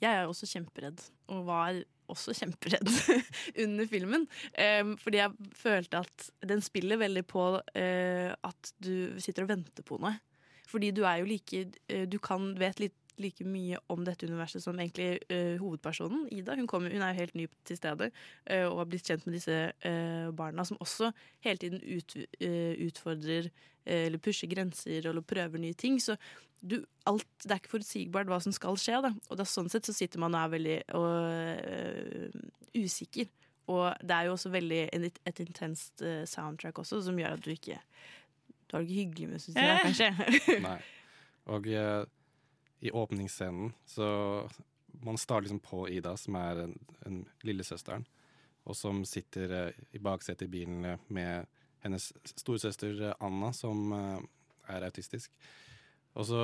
Jeg er også kjemperedd, og var også kjemperedd under filmen. Um, fordi jeg følte at den spiller veldig på uh, at du sitter og venter på noe. Fordi du er jo like eh, Du kan vet litt like mye om dette universet som egentlig uh, hovedpersonen, Ida. Hun, kom, hun er jo helt ny til stedet uh, og har blitt kjent med disse uh, barna, som også hele tiden ut, eh, utfordrer eh, eller pusher grenser eller prøver nye ting. Så du, alt, det er ikke forutsigbart hva som skal skje. Da. Og da, sånn sett så sitter man og er veldig usikker. Og det er jo også veldig en, et intenst soundtrack også, som gjør at du ikke Du har det ikke hyggelig med det, kanskje. Nei. Og eh, i åpningsscenen så Man starter liksom på Ida, som er en, en lillesøsteren, og som sitter eh, i baksetet i bilen med hennes storesøster eh, Anna, som eh, er autistisk. Og så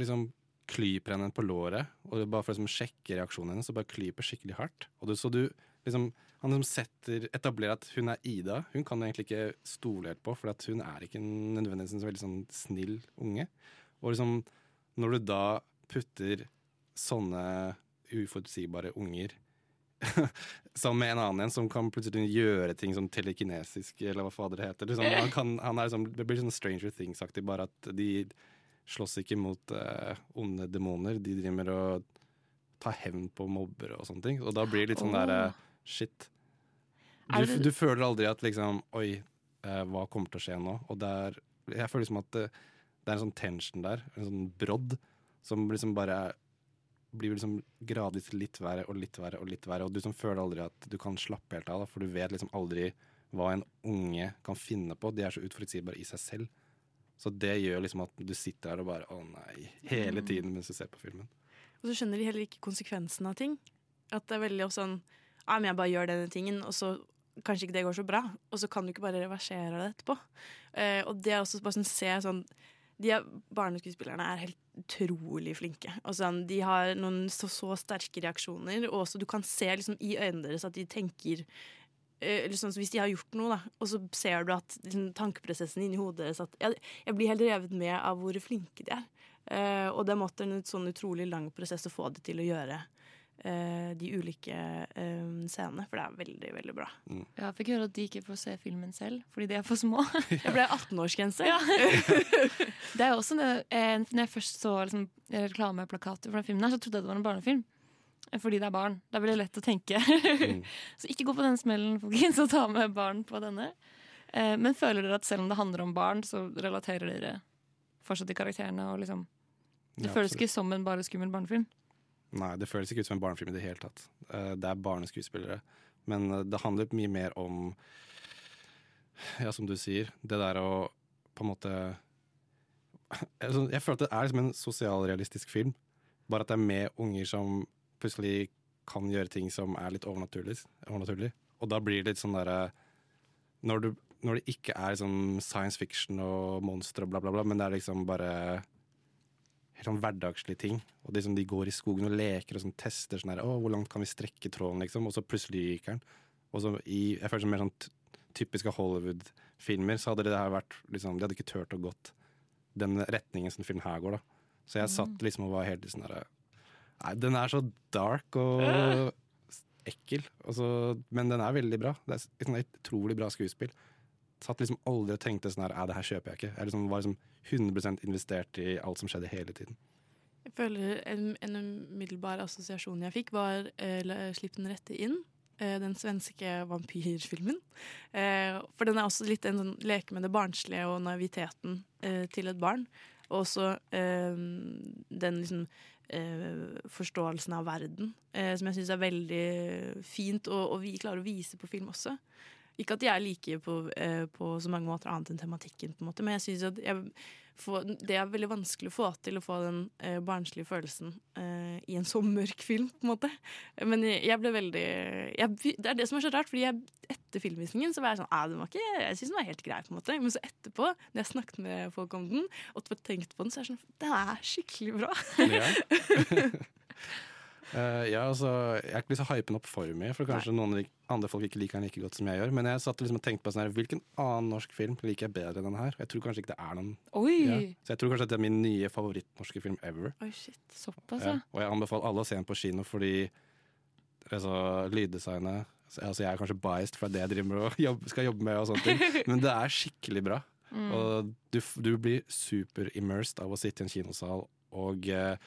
liksom klyper henne på låret, og bare for å liksom, sjekke reaksjonen hennes, så bare klyper skikkelig hardt. Og du, så du liksom han liksom setter, etablerer at hun er Ida. Hun kan du egentlig ikke stole helt på, for hun er ikke nødvendigvis en veldig sånn snill unge. Og liksom, når du da putter sånne uforutsigbare unger sammen med en annen en som kan plutselig gjøre ting som telekinesisk, eller hva fader det heter. Liksom, han kan, han er liksom, det blir sånn Stranger Things-aktig, bare at de slåss ikke mot uh, onde demoner. De driver med å ta hevn på mobbere og sånne ting. Og da blir det litt sånn der derre Shit. Du, du føler aldri at liksom Oi, uh, hva kommer til å skje nå? Og det er Jeg føler liksom at det, er en sånn tension der, en sånn brodd, som liksom bare blir liksom gradvis litt verre og litt verre og litt verre. Og du som føler aldri at du kan slappe helt av, da, for du vet liksom aldri hva en unge kan finne på. De er så utforutsigbare i seg selv. Så det gjør liksom at du sitter her og bare å nei, hele Mm. tiden mens du ser på filmen. Og så skjønner de heller ikke konsekvensen av ting. At det er veldig sånn Ja, men jeg bare gjør denne tingen, og så kanskje ikke det går så bra. Og så kan du ikke bare reversere det etterpå. Eh, og det er også bare sånn se sånn De er, barneskuespillerne er helt utrolig flinke. Sånn, de har noen så, så sterke reaksjoner, og også du kan se liksom, i øynene deres at de tenker sånn Hvis de har gjort noe, da, og så ser du at liksom, tankeprosessen inni hodet deres at jeg, jeg blir helt revet med av hvor flinke de er. Eh, og det måtte en sånn utrolig lang prosess å få det til å gjøre de ulike eh, scenene, for det er veldig, veldig bra. Jeg fikk høre at de ikke får se filmen selv, fordi de er for små. Det ble 18-årsgrense. Ja. det er jo også det, eh, Når jeg først så liksom, reklameplakater for den filmen, her, så trodde jeg det var en barnefilm. Eh, Fordi det er barn. Det blir det lett å tenke. så ikke gå på den smellen, folkens, og ta med barn på denne. Eh, Men føler dere at selv om det handler om barn, så relaterer dere fortsatt til karakterene? Og liksom, det Ja, føles ikke som en bare skummel barnefilm. Nei, det føles ikke ut som en barnefilm i det hele tatt. Eh, Det er barneskuespillere. Men eh, det handler mye mer om Ja, som du sier, det der å på en måte Altså, Jeg føler at det er liksom en sosialrealistisk film. Bare at det er med unger som plutselig kan gjøre ting som er litt overnaturlig. overnaturlig. Og da blir det litt sånn derre når, når det ikke er sånn science fiction og monstre og bla, bla, bla, men det er liksom bare helt sånn hverdagslige ting. Og de, som de går i skogen og leker og sånn, tester sånn her, å, hvor langt kan vi strekke tråden, liksom, og så plutselig ryker den. Og så i, jeg føler som mer sånn typiske Hollywood-filmer, så hadde det her vært liksom, De hadde ikke turt å gått den retningen som filmen her går, da. Så jeg satt liksom og var helt sånn herre Nei, den er så dark og ekkel. Og så- men den er veldig bra. Det er et sånn utrolig bra skuespill. Satt liksom aldri og tenkte sånn her Nei, det her kjøper jeg ikke. Jeg liksom var liksom 100 investert i alt som skjedde hele tiden. Jeg føler en, en umiddelbar assosiasjon jeg fikk, var eh, Slipp den rette inn. eh, Den svenske vampyrfilmen. Eh, For den er også litt en sånn leke med det barnslige og naiviteten til et barn. Og også den liksom eh, forståelsen av verden, eh, som jeg syns er veldig fint, og, og vi klarer å vise på film også. Ikke at de er like på, eh, på så mange måter annet enn tematikken, på en måte, men jeg synes at jeg får, det er veldig vanskelig å få til å få den eh, barnslige følelsen eh, i en så mørk film, på en måte. Men jeg, ble veldig jeg, Det er det som er så rart, fordi jeg, etter filmvisningen så var jeg sånn ah, den var ikke, Jeg syns den var helt grei, på en måte. Men så etterpå, når jeg snakket med folk om den, og tenkt på den, så er jeg sånn Den er skikkelig bra. Ja. Eh, ja, altså, jeg er ikke så hypen hype den opp for mye, for kanskje noen andre folk ikke liker den like godt som jeg gjør. Men jeg satt liksom og tenkte på sånn her, hvilken annen norsk film liker jeg bedre enn den her? Jeg tror kanskje ikke det er noen. Ja. Så jeg tror kanskje det er min nye favorittnorske film ever. Oi, shit. Såpass, Ja. Og jeg anbefaler alle å se den på kino fordi altså, lyddesignet altså, Jeg er kanskje biased for det jeg driver med og jobb, skal jobbe med, og sånne ting. men det er skikkelig bra. Mm. Og du, du blir super-immersed av å sitte i en kinosal, og eh,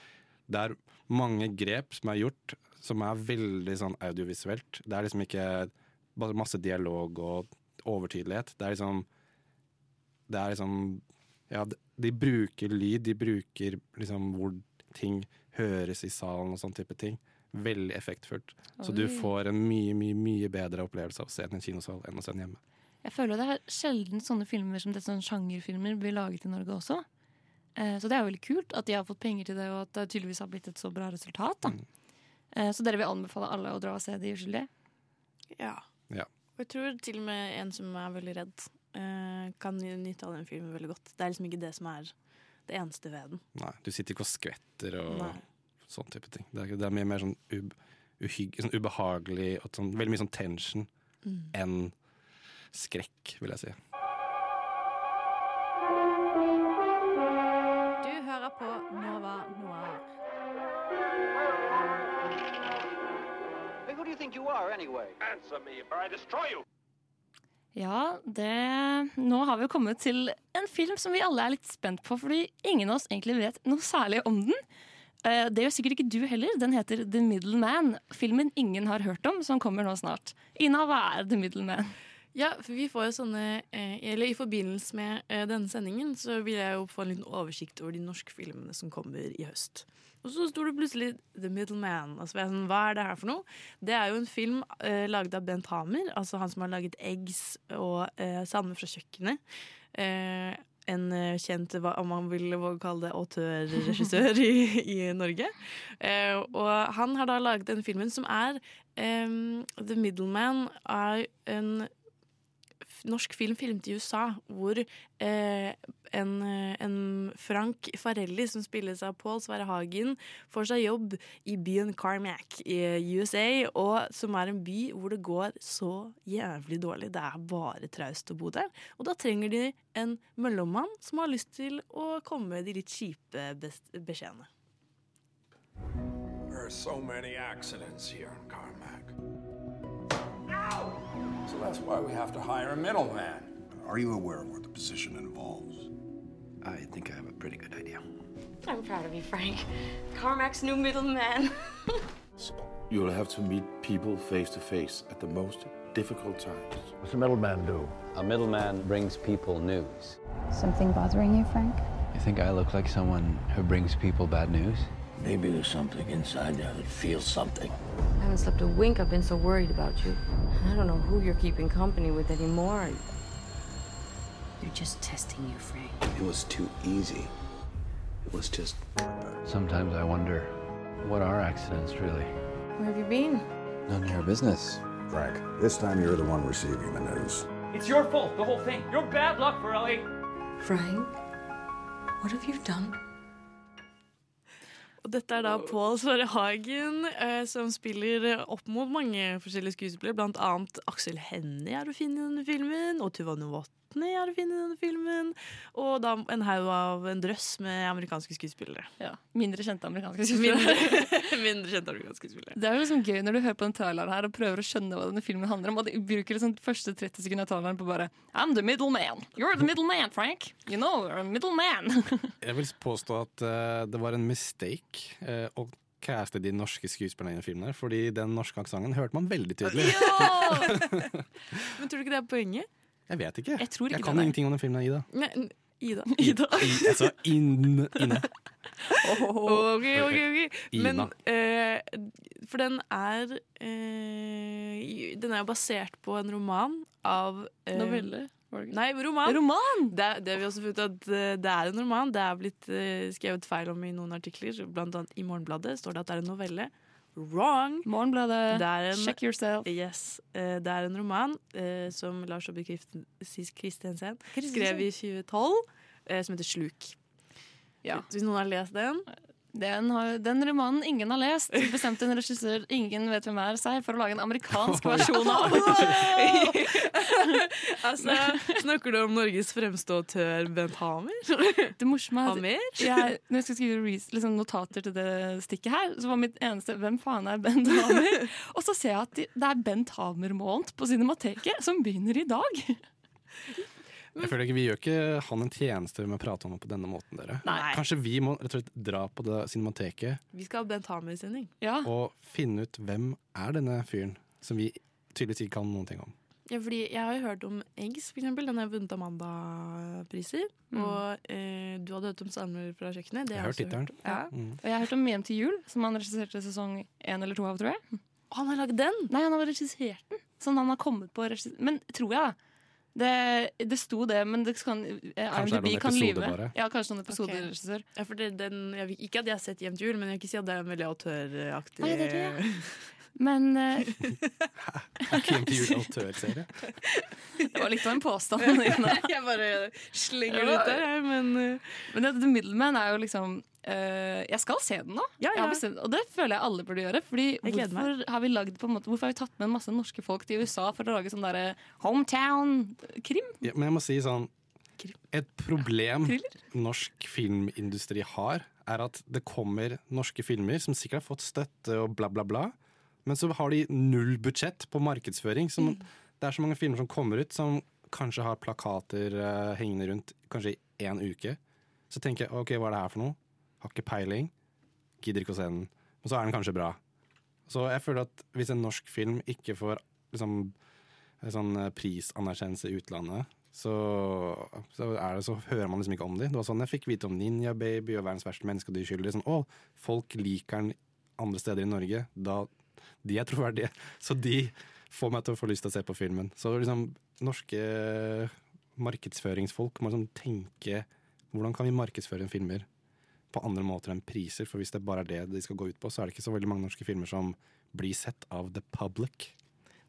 det er mange grep som er gjort som er veldig sånn audiovisuelt. Det er liksom ikke bare masse dialog og overtydelighet. Det er liksom Det er liksom Ja, de, bruker lyd, de bruker liksom hvor ting høres i salen og sånn type ting. Veldig effektfullt. Så du får en mye, mye mye bedre opplevelse av å se den i en kinosal enn å se den hjemme. Jeg føler det er sjelden sånne filmer som det, sånne sjangerfilmer blir laget i Norge også. Eh, så det er jo veldig kult at de har fått penger til det, og at det tydeligvis har blitt et så bra resultat. Da. Mm. så dere vil anbefale alle å dra og se De uskyldige? Ja. Ja. Og jeg tror til og med en som er veldig redd, eh, kan nyte av den filmen veldig godt. Det er liksom ikke det som er det eneste ved den. Nei, du sitter ikke og skvetter og Nei. sånn type ting. Det er, det er mye mer sånn, ub, uhygg, sånn ubehagelig og sånn, veldig mye sånn tension Mm. enn skrekk, vil jeg si. I Nova Noir. Ja, det Nå har vi kommet til en film som vi alle er litt spent på, fordi ingen av oss egentlig vet noe særlig om den. Eh, Det gjør sikkert ikke du heller. Den heter The Middle Man. Filmen ingen har hørt om, som kommer nå snart. Ina, hva er The Middle Man? Ja, for vi får jo sånne eh, Eller i forbindelse med eh, denne sendingen så vil jeg jo få en liten oversikt over de norske filmene som kommer i høst. Og så sto det plutselig The Middleman. Og så var jeg sånn, hva er det her for noe? Det er jo en film eh, laget av Bent Hamer, altså han som har laget Eggs og eh, Salme fra kjøkkenet. Eh, en eh, kjent, om man vil våge kalle det, autørregissør i, i Norge. Eh, og han har da laget den filmen som er The Middleman er en norsk film filmet i USA, hvor eh, en, eh, en Frank Farelli, som spilles av Paul Sverre Hagen, får seg jobb i byen Carmack i USA, og som er en by hvor det går så jævlig dårlig. Det er bare traust å bo der. Og da trenger de en mellommann som har lyst til å komme med de litt kjipe beskjedene. There are so many accidents here in Carmack. So that's why we have to hire a middleman. Are you aware of what the position involves? I think I have a pretty good idea. I'm proud of you, Frank. Carmack's new middleman. You'll have to meet people face to face at the most difficult times. What's a middleman do? A middleman brings people news. Something bothering you, Frank? You think I look like someone who brings people bad news? Maybe there's something inside there that feels something. I haven't slept a wink. I've been so worried about you. I don't know who you're keeping company with anymore. They're just testing you, Frank. It was too easy. It was just. Sometimes I wonder, what are accidents really? Where have you been? None of your business. Frank, this time you're the one receiving the news. It's your fault, the whole thing. You're bad luck for Frank, what have you done? Og dette er da Pål Sverre Hagen, eh, som spiller opp mot mange forskjellige skuespillere. Blant annet Aksel Hennie er å finne i denne filmen, og Tuva Novotny er å finne i denne filmen. Og da en haug av en drøss med amerikanske skuespillere. Ja, Mindre kjente amerikanske skuespillere. Mindre, mindre kjente amerikanske skuespillere. Det er jo liksom gøy når du hører på den traileren her og prøver å skjønne hva denne filmen handler om. Og de bruker liksom de første 30 sekundene av traileren på bare I'm the middle man. You're the middle man, Frank. You know, you're a middle man. Jeg vil påstå at uh, det var en mistake Uh, å caste de norske skuespillerne i den filmen. her Fordi den norske aksenten hørte man veldig tydelig. Ja! Men tror du ikke det er poenget? Jeg vet ikke. Jeg tror ikke jeg kan ingenting om den filmen, Ida. Nei, Ida. Ida. I, sa inn, inne. Ok, ok, ok. Men eh, For den er eh, den er jo basert på en roman av eh, Novelle? Nei, roman. Roman! Det, det har vi også funnet at eh, det er en roman. Det er blitt eh, skrevet feil om i noen artikler. Blant annet i Morgenbladet står det at det er en novelle. Wrong! Morgenbladet, en, check yourself. Yes. Eh, det er en roman eh, som Lars Aabye Christensen Christensen. skrev i 2012, eh, som heter Sluk. Ja. Hvis noen har lest den? Den, har, den romanen ingen har lest, bestemte en regissør ingen vet hvem er seg, for å lage en amerikansk versjon av. altså, snakker du om Norges fremste autør Bent Hamer? Det morsomme er Hamer? jeg, når jeg skal skrive liksom notater til det stikket her, så var mitt eneste 'Hvem faen er Bent Hamer?' Og så ser jeg at de, det er Bent Hamer-måned på Cinemateket, som begynner i dag. Jeg føler ikke Vi gjør ikke han en tjeneste med å prate om det på denne måten. dere Nei. Kanskje vi må rett og slett dra på det cinemateket Vi skal ha Bent Hamer-sending. og finne ut hvem er denne fyren som vi tydeligvis ikke kan noen ting om. Ja, fordi jeg har jo hørt om Eggs, for eksempel. Den har vunnet Amanda-priser. Mm. Og eh, du hadde hørt om Sandmor fra kjøkkenet. Det Jeg har har hørt også tittelen. om. Ja. Mm. Og jeg har hørt om Hjem til jul, som han regisserte sesong én eller to av, tror jeg. Han har lagd den? Nei, han har regissert den. Sånn han har kommet på regis- Men tror jeg, da. Det, det sto det, men det kan, eh, Kanskje IMDb kan lyve. bare. Ja, kanskje noen Ok. episoder, regissør. Ja, for det, den, jeg, ikke at jeg har sett Jevnt jul, men jeg vil ikke si at det er en veldig autøraktig Nei, det er det, Men eh, Er ikke jul autørserie? det var litt av en påstand. jeg bare slenger det ut der, jeg, men uh. Men det, The Middleman er jo liksom uh, Jeg skal se den nå. Ja, ja. bestemt, og det føler jeg alle burde gjøre. Fordi hvorfor har vi lagd på en måte Hvorfor har vi tatt med en masse norske folk til USA for å lage sånn derre hometown-krim? Ja, men jeg må si sånn Et problem norsk filmindustri har, er at det kommer norske filmer som sikkert har fått støtte og bla, bla, bla, men så har de null budsjett på markedsføring. Som, Det er så mange filmer som kommer ut som kanskje har plakater uh, hengende rundt kanskje i én uke. Så tenker jeg OK, hva er det her for noe? Har ikke peiling. Gidder ikke å se den. Men så er den kanskje bra. Så jeg føler at hvis en norsk film ikke får liksom, en sånn eh, prisanerkjennelse i utlandet, så, så, er det, så hører man liksom ikke om dem. Det var sånn jeg fikk vite om Ninja Baby og Verdens verste menneske og de uskyldige. Sånn, å, folk liker den andre steder i Norge. Da, de er troverdige. Så de får meg til å få lyst til å se på filmen. Så liksom, norske markedsføringsfolk må liksom tenke hvordan kan vi markedsføre filmer på andre måter enn priser? For hvis det bare er det de skal gå ut på, så er det ikke så veldig mange norske filmer som blir sett av the public.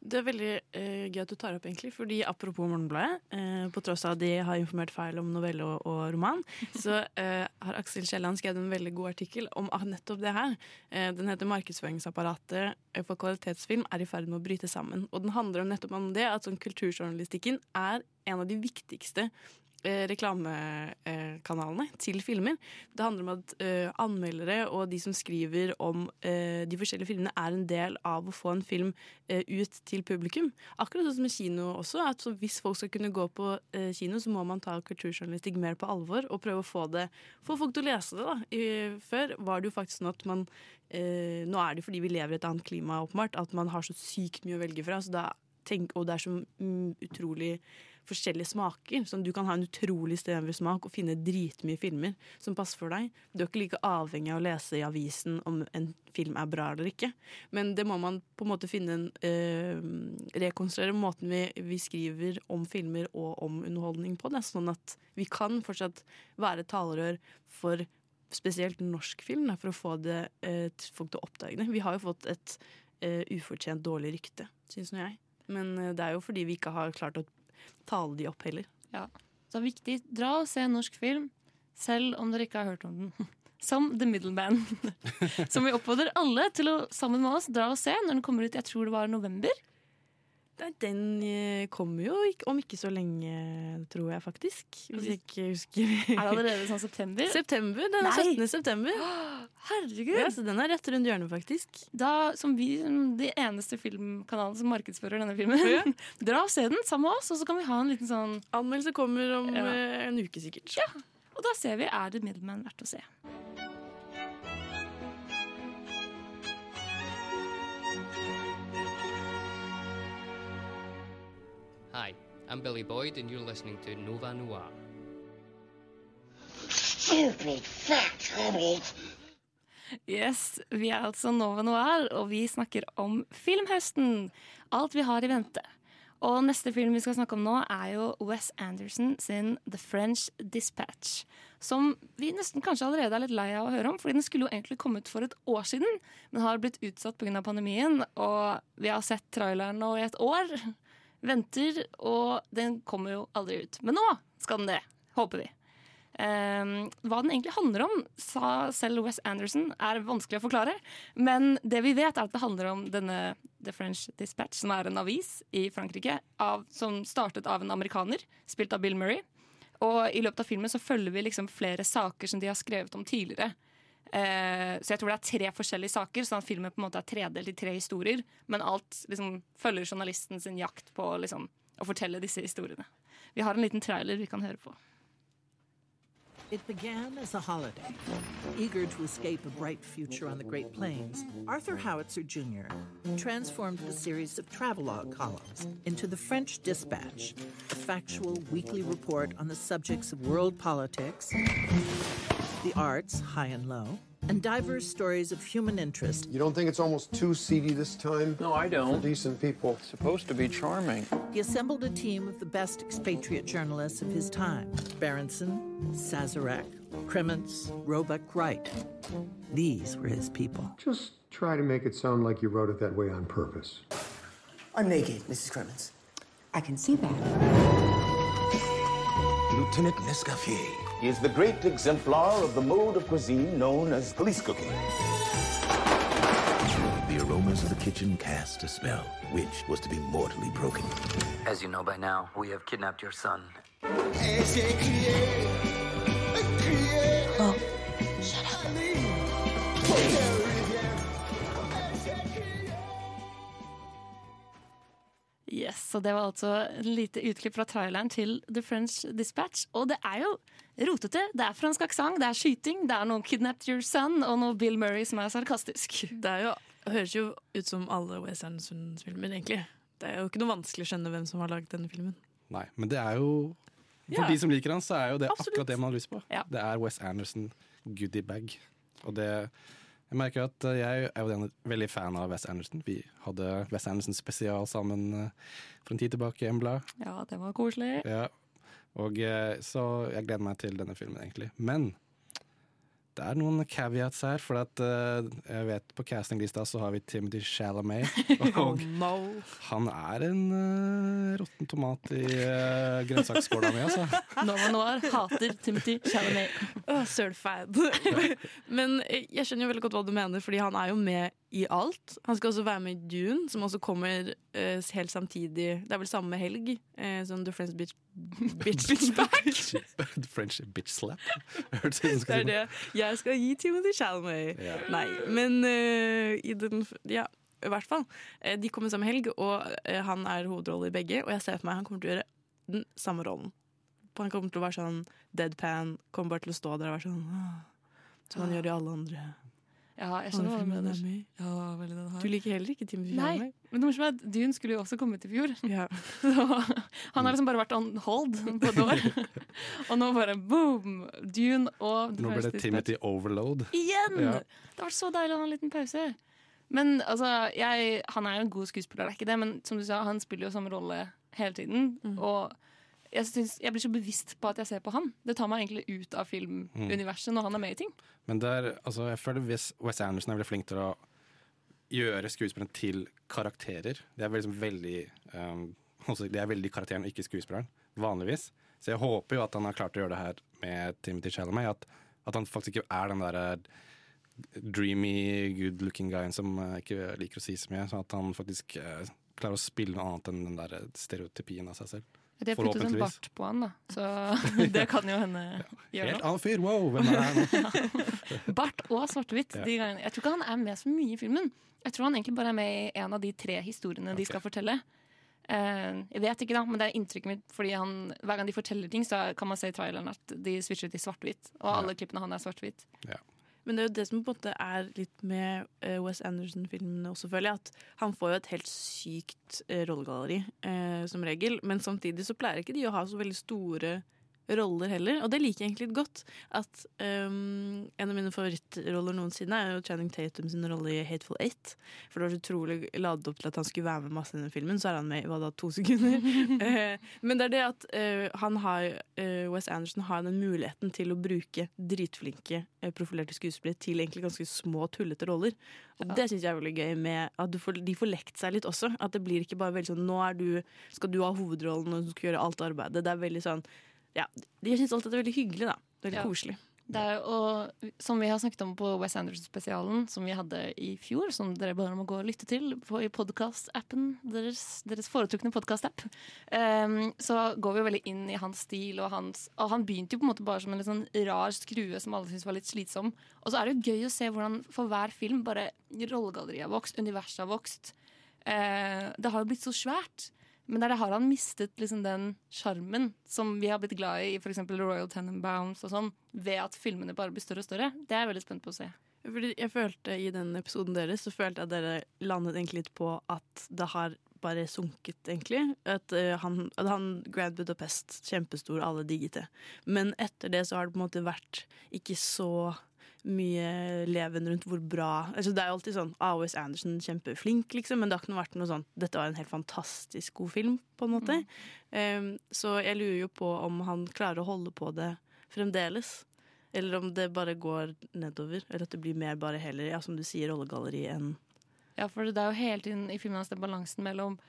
Det er veldig eh, gøy at du tar opp, egentlig, fordi apropos Morgenbladet, eh, på tross av at de har informert feil om novelle og, og roman, så eh, har Aksel Kielland skrevet en veldig god artikkel om nettopp det her. Eh, den heter 'Markedsføringsapparatet for kvalitetsfilm er i ferd med å bryte sammen'. Og den handler om nettopp om det, at sånn kulturjournalistikken er en av de viktigste eh, reklamekanalene til filmer. Det handler om at eh, anmeldere og de som skriver om eh, de forskjellige filmene, er en del av å få en film eh, ut til publikum. Akkurat sånn som med kino også. at Hvis folk skal kunne gå på eh, kino, så må man ta kulturjournalistikk mer på alvor og prøve å få, det, få folk til å lese det. da. Før var det jo faktisk sånn at man eh, Nå er det fordi vi lever i et annet klima, åpenbart, at man har så sykt mye å velge fra. Så da tenk, og det er så mm, utrolig forskjellige smaker. Sånn, du kan ha en utrolig snever smak og finne dritmye filmer som passer for deg. Du er ikke like avhengig av å lese i avisen om en film er bra eller ikke. Men det må man på en måte finne en øh, Rekonstruere måten vi, vi skriver om filmer og om underholdning på. Det, sånn at vi kan fortsatt være talerør for spesielt norsk film, for å få det, øh, folk til å oppdage det. Vi har jo fått et øh, ufortjent dårlig rykte, syns nå jeg. Men det er jo fordi vi ikke har klart å tale de opp heller. Ja. Så det er viktig, dra og se en norsk film, selv om dere ikke har hørt om den. Som The Middleman. Som vi oppfordrer alle til å sammen med oss dra og se når den kommer ut. Jeg tror det var november. Den eh, kommer jo om ikke så lenge, tror jeg faktisk. Hvis jeg ikke husker. Er det allerede sånn september? September, Den er Nei. 17. september. Herregud! Ja, så den er rett rundt hjørnet, faktisk. Da, som vi, de eneste filmkanalene som markedsfører denne filmen, Ja. dra og se den sammen med oss, og så kan vi ha en liten sånn Anmeldelse kommer om Ja. eh, en uke, sikkert. Ja, og da ser vi er The Middleman verdt å se. Hi, I'm Billy Boyd, and you're listening to Nova Noir. Stupid fat hobbit. Yes, vi er altså Nova Noir, og vi snakker om filmhøsten. Alt vi har i vente. Og neste film vi skal snakke om nå, er jo Wes Anderson sin The French Dispatch. Som vi nesten kanskje allerede er litt lei av å høre om, fordi den skulle jo egentlig kommet for et år siden, men har blitt utsatt pga. pandemien. Og vi har sett traileren nå i et år. Venter, og den kommer jo aldri ut. Men nå skal den det, håper vi. Um, hva den egentlig handler om, sa selv Wes Anderson, er vanskelig å forklare. Men det vi vet, er at det handler om denne The French Dispatch, som er en avis i Frankrike, av, som startet av en amerikaner, spilt av Bill Murray. Og i løpet av filmen så følger vi liksom flere saker som de har skrevet om tidligere. Eh, så jeg tror det er tre forskjellige saker, sånn at filmen på en måte er tredelt i tre historier. Men alt liksom følger journalisten sin jakt på liksom, å fortelle disse historiene. Vi har en liten trailer vi kan høre på. It began as a holiday. Eager to escape a bright future on the Great Plains, Arthur Howitzer Jr. transformed the series of travelogue columns into the French Dispatch, a factual weekly report on the subjects of world politics, the arts, high and low, and diverse stories of human interest. You don't think it's almost too seedy this time? No, I don't. For decent people. It's supposed to be charming. He assembled a team of the best expatriate journalists of his time Berenson, Sazarek, Kremens, Roebuck Wright. These were his people. Just try to make it sound like you wrote it that way on purpose. I'm naked, Mrs. Cremens. I can see that. Lieutenant Nescaffier is the great exemplar of the mode of cuisine known as police cooking. The aromas of the kitchen cast a spell, which was to be mortally broken. As you know by now, we have kidnapped your son. Oh, shut up. Yes, og Det var altså et lite utklipp fra traileren til The French Dispatch. Og det er jo rotete. Det er fransk aksent, det er skyting, det er noe 'Kidnapped Your Son' og noe Bill Murray som er sarkastisk. Det er jo, høres jo ut som alle Wes Anderson-filmer, egentlig. Det er jo ikke noe vanskelig å skjønne hvem som har laget denne filmen. Nei, men det er jo For Ja. de som liker han, så er jo det Absolutt. akkurat det man har lyst på. Ja. Det er Wes Anderson goodiebag. Og det Jeg merker at eh, jeg er jo veldig fan av West Anderson. Vi hadde West Anderson spesial sammen eh, for en tid tilbake i Embla. Ja, det var koselig. Ja. Og eh, Så jeg gleder meg til denne filmen, egentlig. Men det er noen caveats her, for at uh, jeg vet på castinglista så har vi Timothy Chalamet. Og no. han er en uh, råtten tomat i uh, grønnsaksskåla mi, altså. Nova Noir hater Timothy Chalamet. Oh, Sølfad. Men eh, jeg skjønner jo veldig godt hva du mener, fordi han er jo med i alt. Han skal også være med i Dune, som også kommer uh, helt samtidig. Det er vel samme helg uh, som The Friends Bitch, bitch, bitch Back. French bitch slap. Det er det jeg skal gi Timothy Chalamet. Yeah. Nei, men uh, i den Ja, i hvert fall. De kommer samme helg, og han er hovedrolle i begge. Og jeg ser for meg han kommer til å gjøre den samme rollen. Han kommer til å være sånn deadpan, kommer bare til å stå der og være sånn Som han gjør i alle andre. Ja, jeg skjønner hva du mener. er. Ja, veldig den her. Du liker heller ikke Timothy Nei, men det morsomme er at Dune skulle jo også kommet i fjor. Ja. Så han har liksom bare vært on hold på et år. og nå bare boom! Dune og Nå ble det Timothy Overload. Igjen! Ja. Det har vært så deilig å ha en liten pause. Men altså, jeg, han er jo en god skuespiller, det er ikke det, men som du sa, han spiller jo samme rolle hele tiden. Mm. Og jeg, synes, jeg blir så bevisst på at jeg ser på han. Det tar meg egentlig ut av filmuniverset når han er med i ting. Men det er, altså, jeg føler hvis Wes Anderson er veldig flink til å gjøre skuespilleren til karakterer. Det er liksom veldig um, Det er veldig karakteren ikke skuespilleren, vanligvis. Så jeg håper jo at han har klart å gjøre det her med Timothy Chalamet. At, at han faktisk ikke er den derre dreamy, good looking guyen som jeg ikke liker å si så mye. Sånn at han faktisk eh, klarer å spille noe annet enn den der stereotypien av seg selv. De har puttet en bart på han, da. Så det kan jo hende gjøre Helt annen fyr! Wow, hvem er det her nå? Bart og svart-hvitt. Ja. Jeg tror ikke han er med så mye i filmen. Jeg tror han egentlig bare er med i en av de tre historiene de skal fortelle. Uh, jeg vet ikke, da, men det er inntrykket mitt. Fordi han, Hver gang de forteller ting, så kan man se i traileren at de switcher til svart-hvitt. Og alle klippene han er svart-hvitt. Men det er jo det som på en måte er litt med eh, Wes Anderson-filmene også, føler. At han får jo et helt sykt eh, rollegalleri, eh, som regel. Men samtidig så pleier ikke de å ha så veldig store roller heller, og det liker jeg egentlig litt godt. At um, En av mine favorittroller noensinne er jo Channing Tatum sin rolle i Hateful Eight. For det var så utrolig ladet opp til at han skulle være med masse i den filmen, så er han med i hva da, to sekunder. Eh, Men det er det at uh, han har, uh, Wes Anderson har den muligheten til å bruke dritflinke profilerte skuespillere til egentlig ganske små, tullete roller. Og det syns jeg er veldig gøy med at du får, de får lekt seg litt også. At det blir ikke bare veldig sånn Nå er du, skal du ha hovedrollen og du skal gjøre alt arbeidet. Det er veldig sånn Ja, jeg syns alltid det er veldig hyggelig, da. Veldig Ja. koselig. Er, og som vi har snakket om på Wes Anderson-spesialen, som vi hadde i fjor, som dere bare må gå og lytte til på, i podkast-appen, deres, deres foretrukne podkast-app, um, så går vi jo veldig inn i hans stil. Og, hans, og han begynte jo på en måte bare som en litt sånn rar skrue som alle syntes var litt slitsom. Og så er det jo gøy å se hvordan for hver film bare rollegalleriet har vokst, universet har vokst. Uh, det har jo blitt så svært. Men der har han mistet liksom den sjarmen som vi har blitt glad i i f.eks. Royal Tenenbaums og sånn, ved at filmene bare blir større og større. Det er jeg veldig spent på å se. Fordi jeg følte I den episoden deres så følte jeg at dere landet egentlig litt på at det har bare sunket, egentlig. At, eh, han, at han Grand Budapest, kjempestor, alle digget det. Men etter det så har det på en måte vært ikke så mye leven rundt hvor bra altså Det er jo alltid sånn ah, Andersen, Anderson kjempeflink, liksom, men det har ikke vært noe sånn Dette var en helt fantastisk god film, på en måte. Um, så jeg lurer jo på om han klarer å holde på det fremdeles. Eller om det bare går nedover. Eller at det blir mer bare heller, ja, som du sier, rollegalleri enn Ja, for det er jo hele tiden i filmen hans den balansen mellom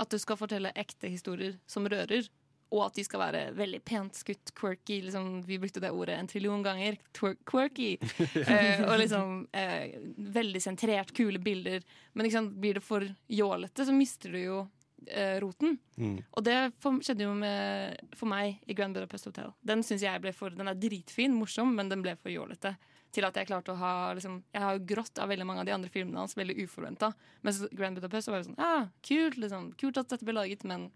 at du skal fortelle ekte historier som rører, og at de skal være veldig pent skutt, quirky. Liksom, vi brukte det ordet en trillion ganger. Quirky. eh, og liksom eh, veldig sentrert, kule bilder. Men liksom, blir det for jålete, så mister du jo eh, roten. Mm. Og det skjedde jo med, for meg i Grand Budapest Hotel. Den synes jeg ble for, den er dritfin, morsom, men den ble for jålete. Til at jeg klarte å ha liksom, Jeg har jo grått av veldig mange av de andre filmene hans, veldig uforventa. Mens Grand Budapest var det sånn ah, kult, liksom, kult at dette ble laget, men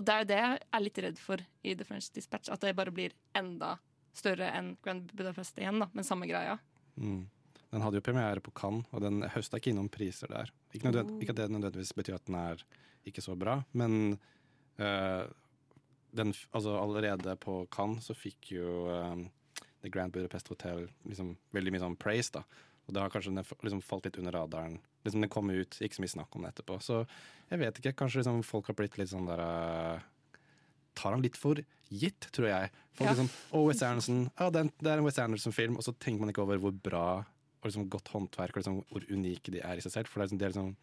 Og det er jo det jeg er litt redd for i The French Dispatch, at det bare blir enda større enn Grand Budapest igjen, da, men samme greia. Mm. Den hadde jo premiere på Cannes, og den høsta ikke innom priser der. Ikke, oh. ikke at det nødvendigvis betyr at den er ikke så bra, men uh, den, altså allerede på Cannes så fikk jo uh, The Grand Budapest Hotel liksom veldig mye sånn praise, da. Og det har kanskje liksom falt litt under radaren. Liksom Det kom ut, ikke så mye snakk om det etterpå. Så jeg vet ikke, kanskje liksom folk har blitt litt sånn der øh, Tar han litt for gitt, tror jeg. Folk Ja. liksom, Å, Wes Anderson, ja, det er en- Wes Anderson-film, og så tenker man ikke over hvor bra og liksom godt håndverk og liksom hvor unike de er i seg selv. For det er, liksom, det er liksom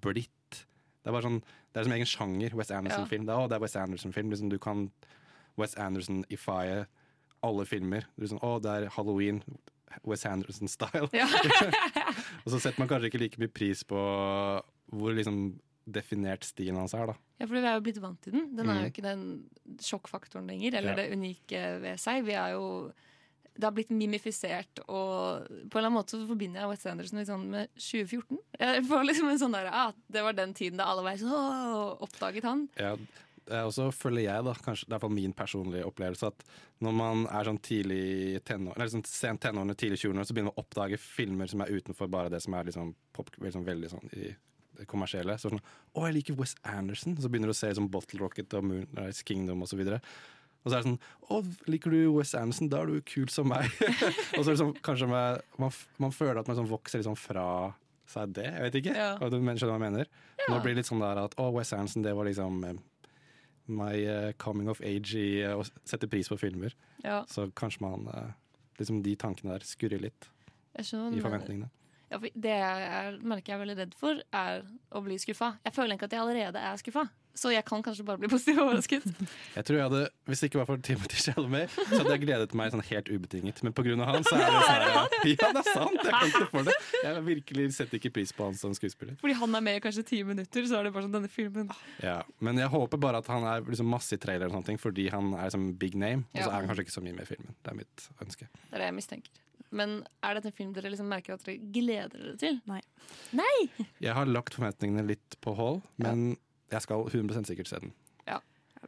blitt Det er bare sånn, det er som egen sjanger. Wes Anderson-film. Det, er- det er Wes Anderson-film. Liksom, du kan Wes Anderson-ifie alle filmer. Det er sånn, å, det er Halloween. Wes Anderson-style. og så setter man kanskje ikke like mye pris på hvor liksom definert stilen hans er, da. Ja, for vi er jo blitt vant til den. Den er Mm. jo ikke den sjokkfaktoren lenger, eller Ja. det unike ved seg. Vi er jo det har blitt mimifisert, og på en eller annen måte så forbinder jeg Wes Anderson sånn med 2014. Jeg får liksom en sånn der, ah, Det var den tiden da alle var sånn oppdaget han. Ja, det så også føler jeg, da, kanskje det er i min personlige opplevelse, at når man er sånn tidlig tenår, eller sånn sent tenårene, tidlig 20-årene, så begynner man å oppdage filmer som er utenfor bare det som er liksom pop, liksom veldig sånn i det kommersielle. Så sånn, å, jeg liker Wes Anderson. Så begynner du å se sånn Bottle Rocket og Moonrise Kingdom og så. Og så er det sånn Å, liker du Wes Anderson? Da er du kul som meg. og så er det sånn, kanskje man, man, man føler at man sånn vokser liksom fra seg det. Jeg vet ikke. Ja. Og du Skjønner hva jeg mener? Ja. blir det litt sånn der at å, Wes Anderson, det var liksom my eh, coming of age i eh, å sette pris på filmer. Ja. Så kanskje man eh, liksom de tankene der skurrer litt skjønner i forventningene. Ja, for det jeg er, merker jeg er veldig redd for, er å bli skuffa. Jeg føler ikke at jeg allerede er skuffa, så jeg kan kanskje bare bli positivt overrasket. Jeg tror jeg hadde, Hvis det ikke var for Timothy Chalamet, så hadde jeg gledet meg sånn helt ubetinget. Men pga. han så er det sånn Ja, det er sant! Jeg kan ikke for det. Jeg virkelig setter ikke pris på han som skuespiller. Fordi han er med i kanskje ti minutter, så er det bare sånn denne filmen. Ja, Men jeg håper bare at han er liksom masse i trailer, og sånne ting fordi han er liksom big name. Og så er han kanskje ikke så mye med i filmen. Det er mitt ønske. Det er det jeg mistenker. Men er dette en film dere liksom merker at dere gleder dere til? Nei. Nei! Jeg har lagt forventningene litt på hold, men jeg skal 100% sikkert se den. Ja.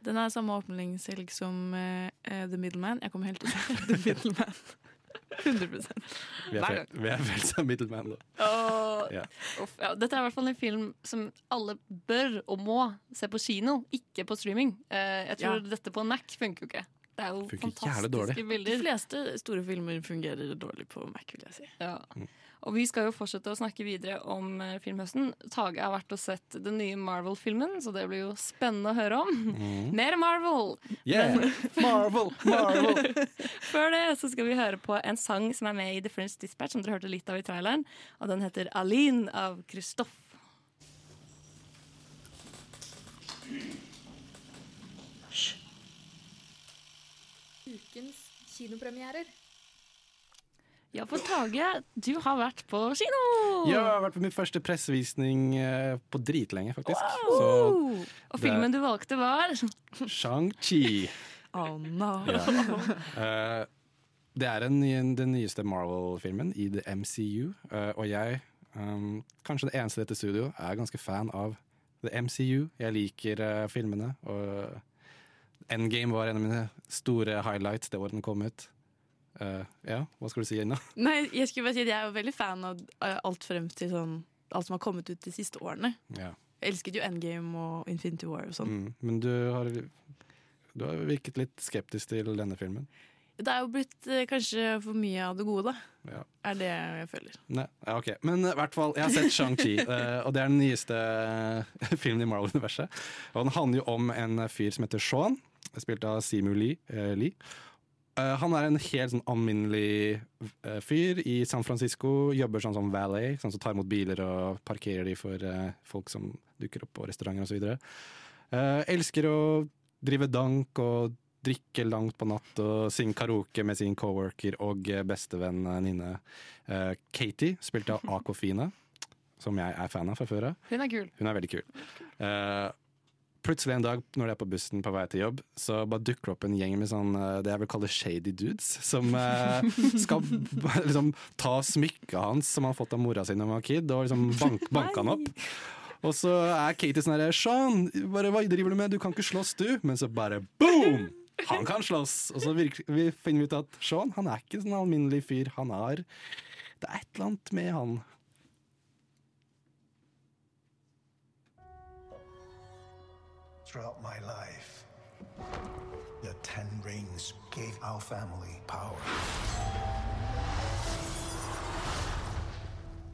Den er samme åpningshelg som eh, eh, The Middleman. Jeg kommer helt til å se The Middleman. 100 Vi er, vi er vel som middleman, da. Åh, Ja. Dette er i hvert fall en film som alle bør og må se på kino, ikke på streaming. Uh, jeg tror Ja. dette på Mac funker jo ikke. Det er jo Funker fantastiske bilder. De fleste store filmer fungerer dårlig på Mac, vil jeg si. Ja. Og vi skal jo fortsette å snakke videre om eh, filmhøsten. Tage har vært og sett den nye Marvel-filmen, så det blir jo spennende å høre om. Mm. Mer Marvel! Yeah! Men- Marvel! Marvel! Før det så skal vi høre på en sang som er med i The French Dispatch, som dere hørte litt av i traileren. Og den heter Aline av Christophe. Ukens kinopremierer. Ja, for Tage, du har vært på kino! Ja, jeg har vært på min første pressevisning eh, på dritlenge, faktisk. Wow! Og filmen du valgte var Shang-Chi. Oh no. Ja. Uh, det er en, den nyeste Marvel-filmen i The MCU, eh, og jeg, um, kanskje det eneste i dette studio, er ganske fan av The MCU. Jeg liker uh, filmene, og Endgame var en av mine store highlights det året den kom ut. Eh, ja, hva skal du si, Ina? Nei, jeg skulle bare si at jeg er jo veldig fan av eh, alt frem til sånn Alt som har kommet ut de siste årene. Ja. Jeg elsket jo Endgame og Infinity War og sånn. Mm, men du har, du har virket litt skeptisk til denne filmen. Det er jo blitt eh, kanskje for mye av det gode, da. Ja. Er det jeg føler. Nei, ja, ok. Men i hvert fall, jeg har sett Shang-Chi, eh, og det er den nyeste eh, filmen i Marvel-universet. Og Den handler jo om en fyr som heter Sean, spilt av Simu Lee. eh, Lee. Eh, han er en helt sånn alminnelig uh, fyr i San Francisco. Jobber sånn som valet, sånn som tar imot biler og parkerer de for uh, folk som dukker opp på restauranter osv. Uh, elsker å drive dank og drikke langt på natt og synge karaoke med sin coworker og bestevenn Nine. uh, Katie, spilt av Akofine, som jeg er fan av fra før av. Hun er kul. Hun er veldig kul. Eh, plutselig en dag når de er på bussen på vei til jobb, så bare dukker det opp en gjeng med sånn eh, det jeg vil kalle shady dudes, som eh, skal liksom ta smykket hans som han har fått av mora si da han var kid, og liksom bank, banke han opp. Og så er Katie sånn herre Sean, bare hva driver du med? Du kan ikke slåss, du. Men så bare boom! Han kan slåss! Og så virker, vi finner vi ut at Sean han er ikke sånn alminnelig fyr. Han har Det er et eller annet med han. Throughout my life, the Ten Rings gave our family power.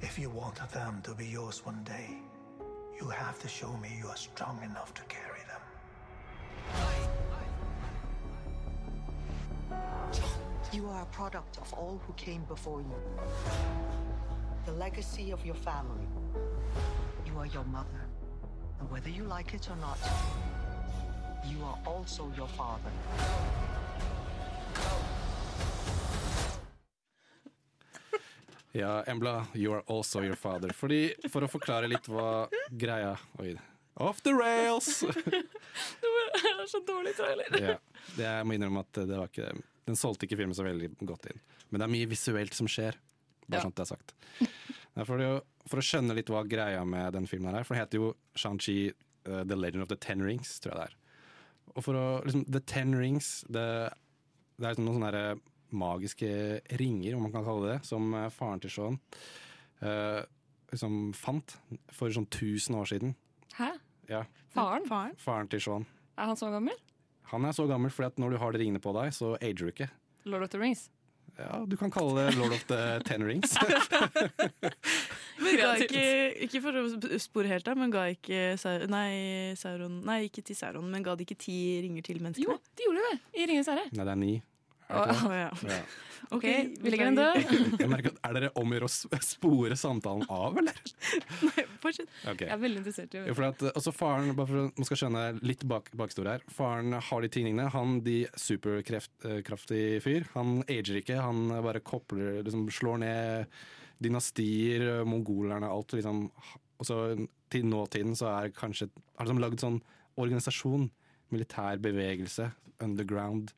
If you want them to be yours one day, you have to show me you are strong enough to carry them. You are a product of all who came before you. The legacy of your family. You are your mother. And whether you like it or not, you are also your father. Ja, Embla, you are also your father. Fordi, for å forklare litt hva greia Oi. Off the rails! Det er så dårlig trailer. ja, det jeg må innrømme at det var ikke Den solgte ikke filmen så veldig godt inn. Men det er mye visuelt som skjer. Bare Ja. sånn det er sagt. Det for, å, for å skjønne litt hva greia med den filmen er, for det heter jo Shang-Chi uh, The Legend of the Ten Rings, tror jeg det er. Og for å liksom, The Ten Rings, det, det er liksom noen sånne der magiske ringer, om man kan kalle det som eh, faren til Sean uh, liksom fant for sånn 1000 år siden. Hæ? Ja, Faren? faren til Sean. Er han så gammel? Han er så gammel fordi at når du har de ringene på deg, så ager du ikke. Lord of the Rings? Ja, Du kan kalle det Lord of the Ten Rings. Men ga ikke, ikke for å spore helt av, men ga ikke nei, Sauron Nei, ikke til Sauron, men ga de ikke ti ringer til menneskene? Jo, de gjorde det i Ringenes herre. Nei, det er ni. Er det ikke ja. Ja. OK, vi legger den død. Jeg merker at Er dere om å gjøre å spore samtalen av, eller? Fortsett. Okay. Jeg er veldig interessert i å Ja, altså faren, bare for at man skal skjønne litt bak, her. Faren har de tingene. Han de superkraftig fyr. Han ager ikke. Han bare kopler, liksom slår ned dynastier, mongolerne, alt. Liksom. også, til nåtiden så er kanskje har de lagd sånn organisasjon. Militær bevegelse. Underground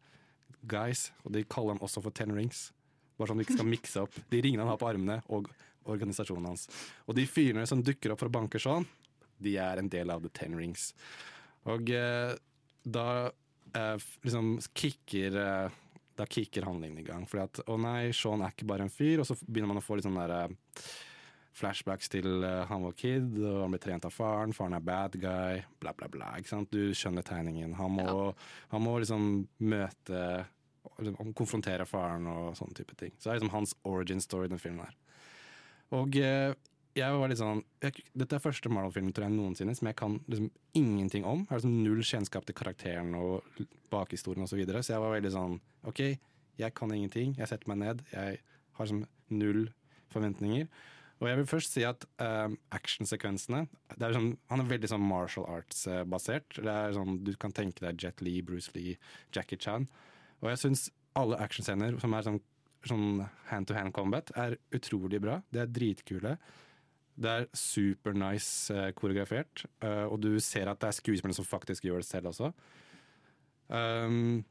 guys. Og de kaller dem også for Ten Rings. Bare sånn vi ikke skal mikse opp de ringene han har på armene, og organisasjonen hans. Og de fyrene som dukker opp fra banker sånn, de er en del av The Ten Rings. Og eh, da eh, liksom kicker eh, Da kicker handlingen i gang. Fordi at å nei, Sean er ikke bare en fyr, og så begynner man å få litt sånn der eh, flashbacks til uh, han var kid, og han ble trent av faren, faren er bad guy, bla, bla, bla. Ikke sant? Du skjønner tegningen. Han må, han må liksom møte liksom, Konfrontere faren og sånne type ting. Så det er liksom hans origin story i den filmen her. Og eh, jeg var litt sånn jeg, Dette er første Marvel-film noensinne som jeg kan liksom ingenting om. Jeg har liksom null kjennskap til karakteren og bakhistorien osv. Så, videre. så jeg var veldig sånn OK, jeg kan ingenting. Jeg setter meg ned. Jeg har liksom null forventninger. Og jeg vil først si at um, actionsekvensene sånn, Han er veldig sånn martial arts-basert. Det er sånn, Du kan tenke deg Jet Lee, Bruce Lee, Jackie Chan. Og jeg syns alle actionscener som er sånn, sånn hand-to-hand combat, er utrolig bra. De er dritkule. Det er super nice eh, koreografert, uh, og du ser at det er skuespillerne som faktisk gjør det selv også. Um,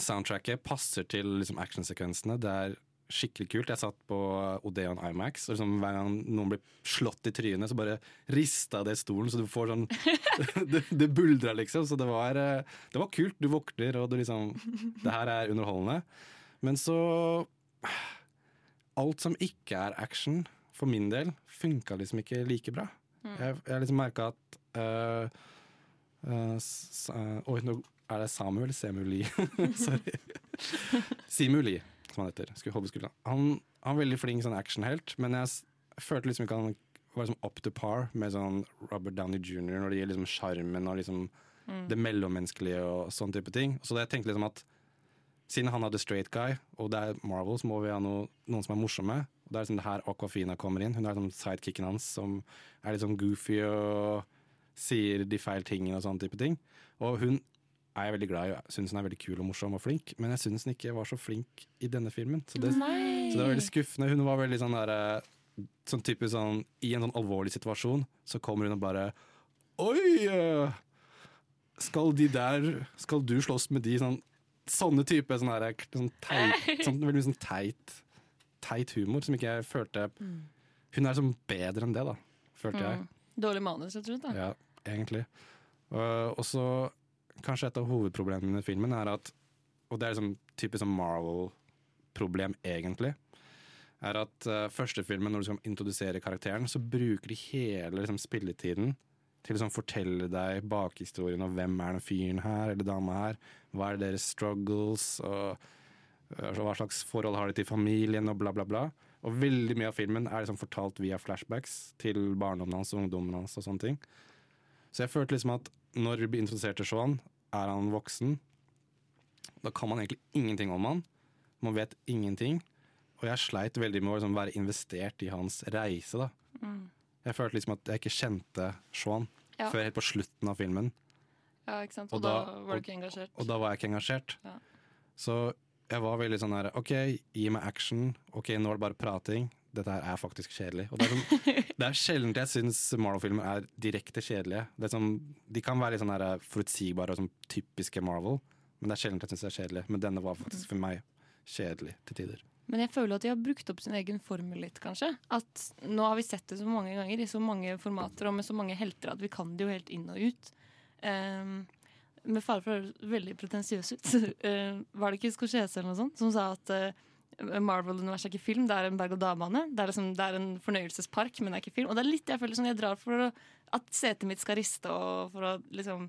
soundtracket passer til liksom, actionsekvensene. Det er skikkelig kult. Jeg satt på Odeon Imax, og liksom, hver gang noen blir slått i trynet, så bare rista det stolen, så du får sånn Det, det buldra, liksom. Så det var, eh, det var kult. Du våkner, og du liksom Det her er underholdende. Men så Alt som ikke er action, for min del, funka liksom ikke like bra. Mm. Jeg, jeg liksom merka at uh, uh, Oi, nå er det Samuel Lie. Sorry. Simuli, som han heter. Han, han er veldig flink sånn actionhelt, men jeg, følte liksom ikke han var liksom up to par med sånn Robert Downey jr. når det gjelder liksom sjarmen og liksom Mm. det mellommenneskelige og sånn type ting. Så jeg tenkte liksom at siden han hadde straight guy, og det er Marvel, så må vi ha noe, noen som er morsomme. Og det er liksom det her Aquafina kommer inn. Hun er liksom sidekicken hans som er litt sånn goofy og sier de feil tingene og sånne type ting. Og hun er jeg veldig glad i. Syns hun er veldig kul og morsom og flink, men jeg syns hun ikke var så flink i denne filmen. Så det, så det var veldig skuffende. Hun var veldig sånn derre Sånn typisk sånn I en sånn alvorlig situasjon så kommer hun og bare Oi! eh, Skal de der Skal du slåss med de sånn Sånne type sånn her, sånn teit, sånn, veldig sånn teit Teit humor som ikke jeg følte Hun er sånn bedre enn det, da. Følte jeg. Mm. Dårlig manus, rett og slett. Ja, egentlig. Og, og så kanskje et av hovedproblemene med filmen er at Og det er liksom typisk sånn Marvel-problem, egentlig. Er at uh, første filmen, når du skal introdusere karakteren, så bruker de hele liksom, spilletiden til å liksom, fortelle deg bakhistorien og hvem er den fyren her eller dama her. Hva er deres struggles, og uh, hva slags forhold har de til familien, og bla, bla, bla. Og veldig mye av filmen er liksom fortalt via flashbacks til barndommen hans og ungdommen hans. og sånne ting. Så jeg følte liksom at når vi blir introdusert til Sean, er han voksen. Da kan man egentlig ingenting om han. Man vet ingenting. Og jeg sleit veldig med å liksom være investert i hans reise. da. Mm. Jeg følte liksom at jeg ikke kjente Sean Ja. før helt på slutten av filmen. Ja, ikke sant? Og, da, var du ikke engasjert. Og da var jeg ikke engasjert. Ja. Så jeg var veldig sånn her OK, gi meg action. OK, nå er det bare prating. Dette her er faktisk kjedelig. Og det er, sånn, det er sjelden jeg syns Marvel-filmer er direkte kjedelige. Det er sånn, de kan være litt sånn her forutsigbare og sånn typiske Marvel, men det er sjelden jeg syns det er kjedelig. Men denne var faktisk for meg kjedelig til tider. Men jeg føler at de har brukt opp sin egen formel litt, kanskje. At nå har vi sett det så mange ganger i så mange formater og med så mange helter at vi kan det jo helt inn og ut. Um, med fare for å høres veldig pretensiøs ut, eh, var det ikke Scorsese eller noe sånt som sa at eh, Marvel-universet er ikke film, det er en berg-og-dal-bane. Det, liksom, det er en fornøyelsespark, men det er ikke film. Og det er litt jeg føler sånn jeg drar for å, at setet mitt skal riste og for å liksom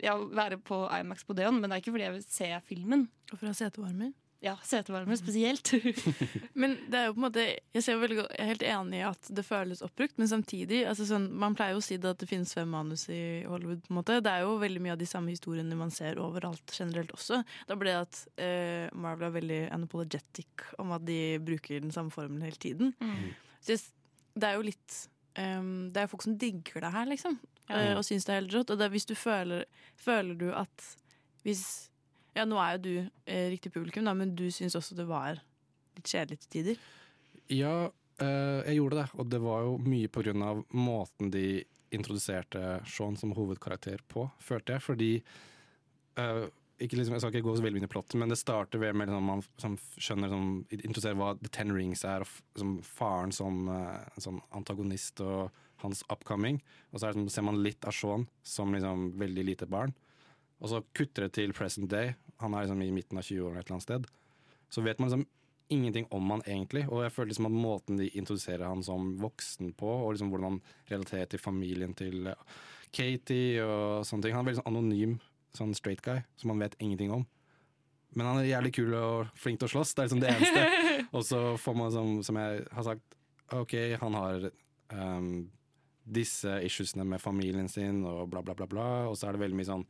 ja, være på Imax på Deon, men det er ikke fordi jeg vil se filmen. Og for å ha setevarmer? Ja, setevarme spesielt. Men det er jo på en måte Jeg, ser veldig, jeg er helt enig i at det føles oppbrukt, men samtidig altså sånn, Man pleier jo å si det at det finnes fem manus i Hollywood. på en måte Det er jo veldig mye av de samme historiene man ser overalt generelt også. Da ble det at eh, Marvel er veldig anapologetic om at de bruker den samme formelen hele tiden. Så det er jo litt um, Det er jo folk som digger det her, liksom. Ja. eh, og syns det er helt rått. Og det, er hvis du føler Føler du at hvis Ja, nå er jo du eh, riktig publikum, da, men du syns også det var litt kjedelig til tider. Ja, eh, jeg gjorde det, og det var jo mye på grunn av måten de introduserte Sean som hovedkarakter på, følte jeg. Fordi eh, liksom, Jeg skal ikke gå så veldig inn i plottet, men det starter ved med liksom, man som skjønner som, introduserer hva The Ten Rings er, og som faren som en sånn antagonist og hans upcoming. Og så er liksom, ser man litt av Sean som liksom, veldig lite barn. Og så kutter det til present day. Han er liksom i midten av 20-årene et eller annet sted. Så vet man liksom ingenting om han egentlig. Og jeg føler liksom at måten de introduserer han som voksen på, og liksom hvordan han relaterer til familien til eh, Katie og sånne ting Han er veldig sånn anonym sånn straight guy som man vet ingenting om. Men han er jævlig kul og flink til å slåss, det er liksom det eneste. og så får man, som, som jeg har sagt, OK, han har um, disse issuesene med familien sin og bla, bla, bla, bla. Og så er det veldig mye sånn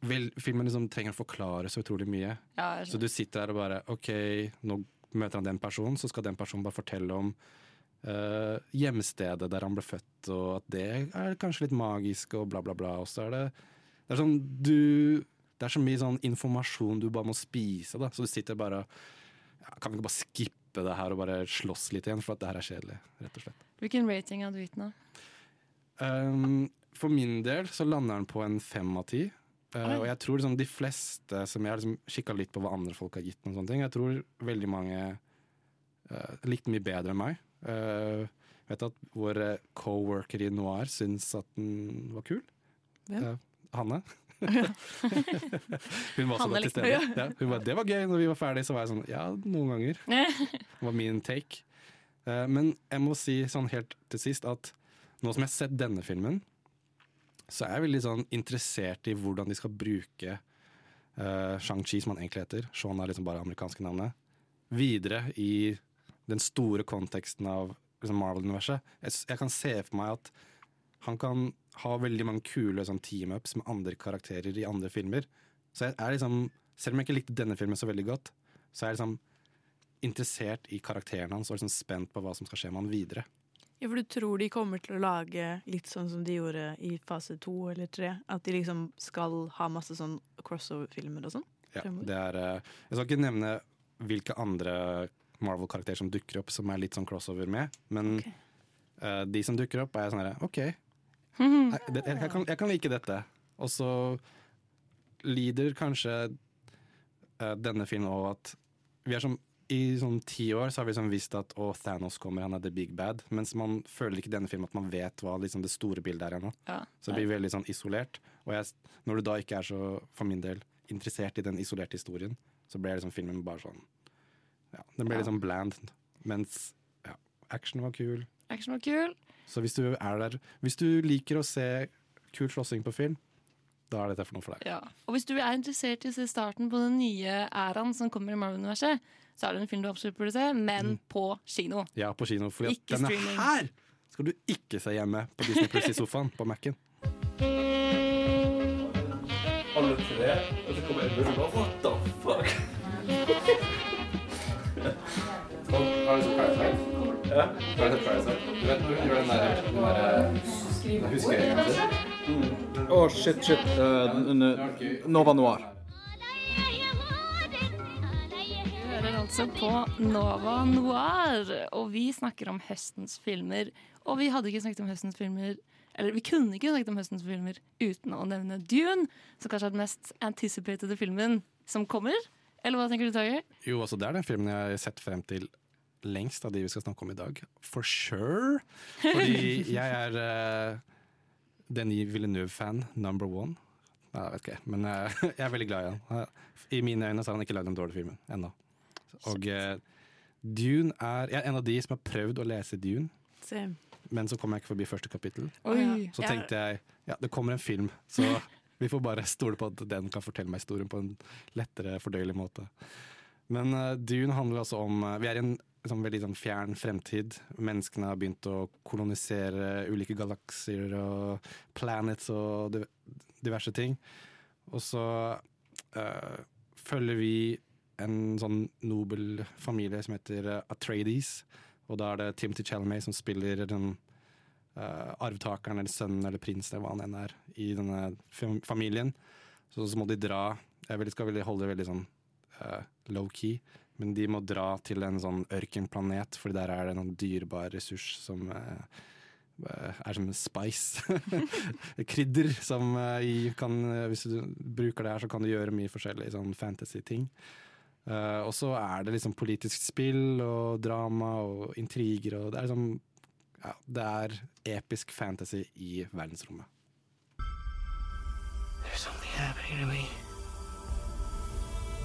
vel, Filmen liksom trenger å forklare så utrolig mye. Ja, så du sitter der og bare OK, nå møter han den personen, så skal den personen bare fortelle om uh, hjemstedet der han ble født, og at det er kanskje litt magisk, og bla, bla, bla. Og så er det Det er sånn du Det er så mye sånn informasjon du bare må spise, da. Så du sitter bare ja, Kan vi ikke bare skippe det her og bare slåss litt igjen, for at det her er kjedelig, rett og slett. Hvilken rating hadde du gitt nå? Um, for min del så lander den på en fem av ti. Uh, og jeg tror liksom de fleste som jeg har liksom kikka litt på hva andre folk har gitt, og sånne ting, jeg tror veldig mange uh, likte mye bedre enn meg. Uh, vet at vår uh, co-worker i Noir syns at den var kul. Hvem? Uh, Hanne. hun var også Hanne til stede. Ja, hun var, det var gøy. Når vi var ferdig, så var jeg sånn Ja, noen ganger. Det var min take. Eh, men jeg må si sånn helt til sist at nå som jeg har sett denne filmen, så er jeg veldig sånn interessert i hvordan de skal bruke uh, Shang-Chi, som han egentlig heter, Sean er liksom bare amerikanske navnet, videre i den store konteksten av liksom Marvel-universet. Jeg, jeg kan se for meg at han kan ha veldig mange kule sånn, team-ups med andre karakterer i andre filmer. Så jeg er liksom, selv om jeg ikke likte denne filmen så veldig godt, så er jeg liksom interessert i karakteren hans og liksom spent på hva som skal skje med han videre. Ja, for du tror de kommer til å lage litt sånn som de gjorde i fase to eller tre? At de liksom skal ha masse sånn crossover-filmer og sånn? Ja, det er, eh, jeg skal ikke nevne hvilke andre Marvel-karakterer som dukker opp som er litt sånn crossover med, men eh, de som dukker opp, er sånn herre OK, jeg, jeg, jeg, kan, jeg kan like dette. Og så lider kanskje eh, denne filmen over at vi er som i sånn ti år så har vi sånn visst at å, Thanos kommer, han er the big bad. Mens man føler ikke i denne filmen at man vet hva liksom, det store bildet er ennå. Ja. Så det blir veldig sånn isolert. Og jeg, når du da ikke er så, for min del, interessert i den isolerte historien, så blir liksom filmen bare sånn Ja, den blir Ja. litt sånn bland. Mens ja, action var kul. Action var kul. Så hvis du er der Hvis du liker å se kul slåssing på film, da er dette for noe for deg. Ja. Og hvis du er interessert i å se starten på den nye æraen som kommer i Marvel-universet, så er det en film du absolutt burde se, men på kino. Ja, på kino. For Ikke denne streaming. her skal du ikke se hjemme på Disney Plus i sofaen på Mac-en. Alle tre, og så kommer Edmund og bare What the fuck? Har du sett Parasite? Ja. Har du sett Parasite? Du vet når hun gjør den der, den der huskeringen sin? Å, shit, shit. Uh, Nova Noir. Altså på Nova Noir, og vi snakker om høstens filmer. Og vi hadde ikke snakket om høstens filmer Eller vi kunne ikke snakket om høstens filmer uten å nevne Dune, som kanskje er den mest anticipated filmen som kommer. Eller hva tenker du, Tager? Jo, altså det er den filmen jeg har sett frem til lengst av de vi skal snakke om i dag. For sure! Fordi jeg er uh, Denis Villeneuve-fan number one. Nei, jeg vet ikke, men uh, jeg er veldig glad i han. Eh, I mine øyne så har han ikke lagd den dårlige filmen ennå. Og eh, Dune er Jeg er en av de som har prøvd å lese Dune, Same. men så kom jeg ikke forbi første kapittel. Oi. Så tenkte jeg ja, det kommer en film, så vi får bare stole på at den kan fortelle meg historien på en lettere, fordøyelig måte. Men uh, Dune handler altså om uh, Vi er i en sånn veldig sånn fjern fremtid. Menneskene har begynt å kolonisere ulike galakser og planets og diverse ting. Og så uh, følger vi en sånn nobel familie som heter uh, Atreides. Og da er det Timothy Chalamet som spiller den uh, arvtakeren eller sønnen eller prinsen eller hva han enn er i denne familien. Så, så må de dra Jeg skal veldig holde det veldig sånn uh, low-key, men de må dra til en sånn ørkenplanet, for der er det en sånn dyrebar ressurs som uh, er som en spice. Krydder som uh, kan Hvis du bruker det her, så kan du gjøre mye forskjellig sånn fantasy-ting. Uh, og så er det liksom politisk spill og drama og intriger og det er liksom ja, det er episk fantasy i verdensrommet. There's something happening to me.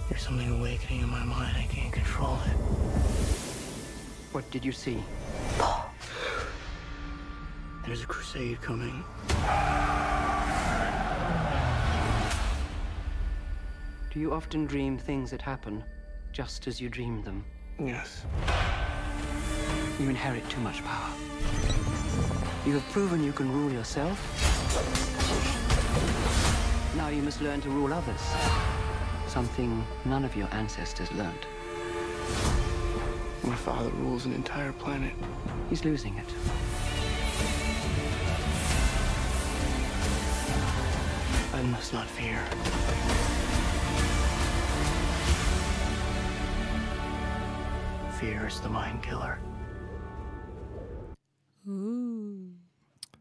There's something awakening in my mind. I can't control it. What did you see? There's a crusade coming. Do you often dream things that happen just as you dreamed them? Yes. You inherit too much power. You have proven you can rule yourself. Now you must learn to rule others. Something none of your ancestors learned. My father rules an entire planet. He's losing it. I must not fear. Fear is the mind killer.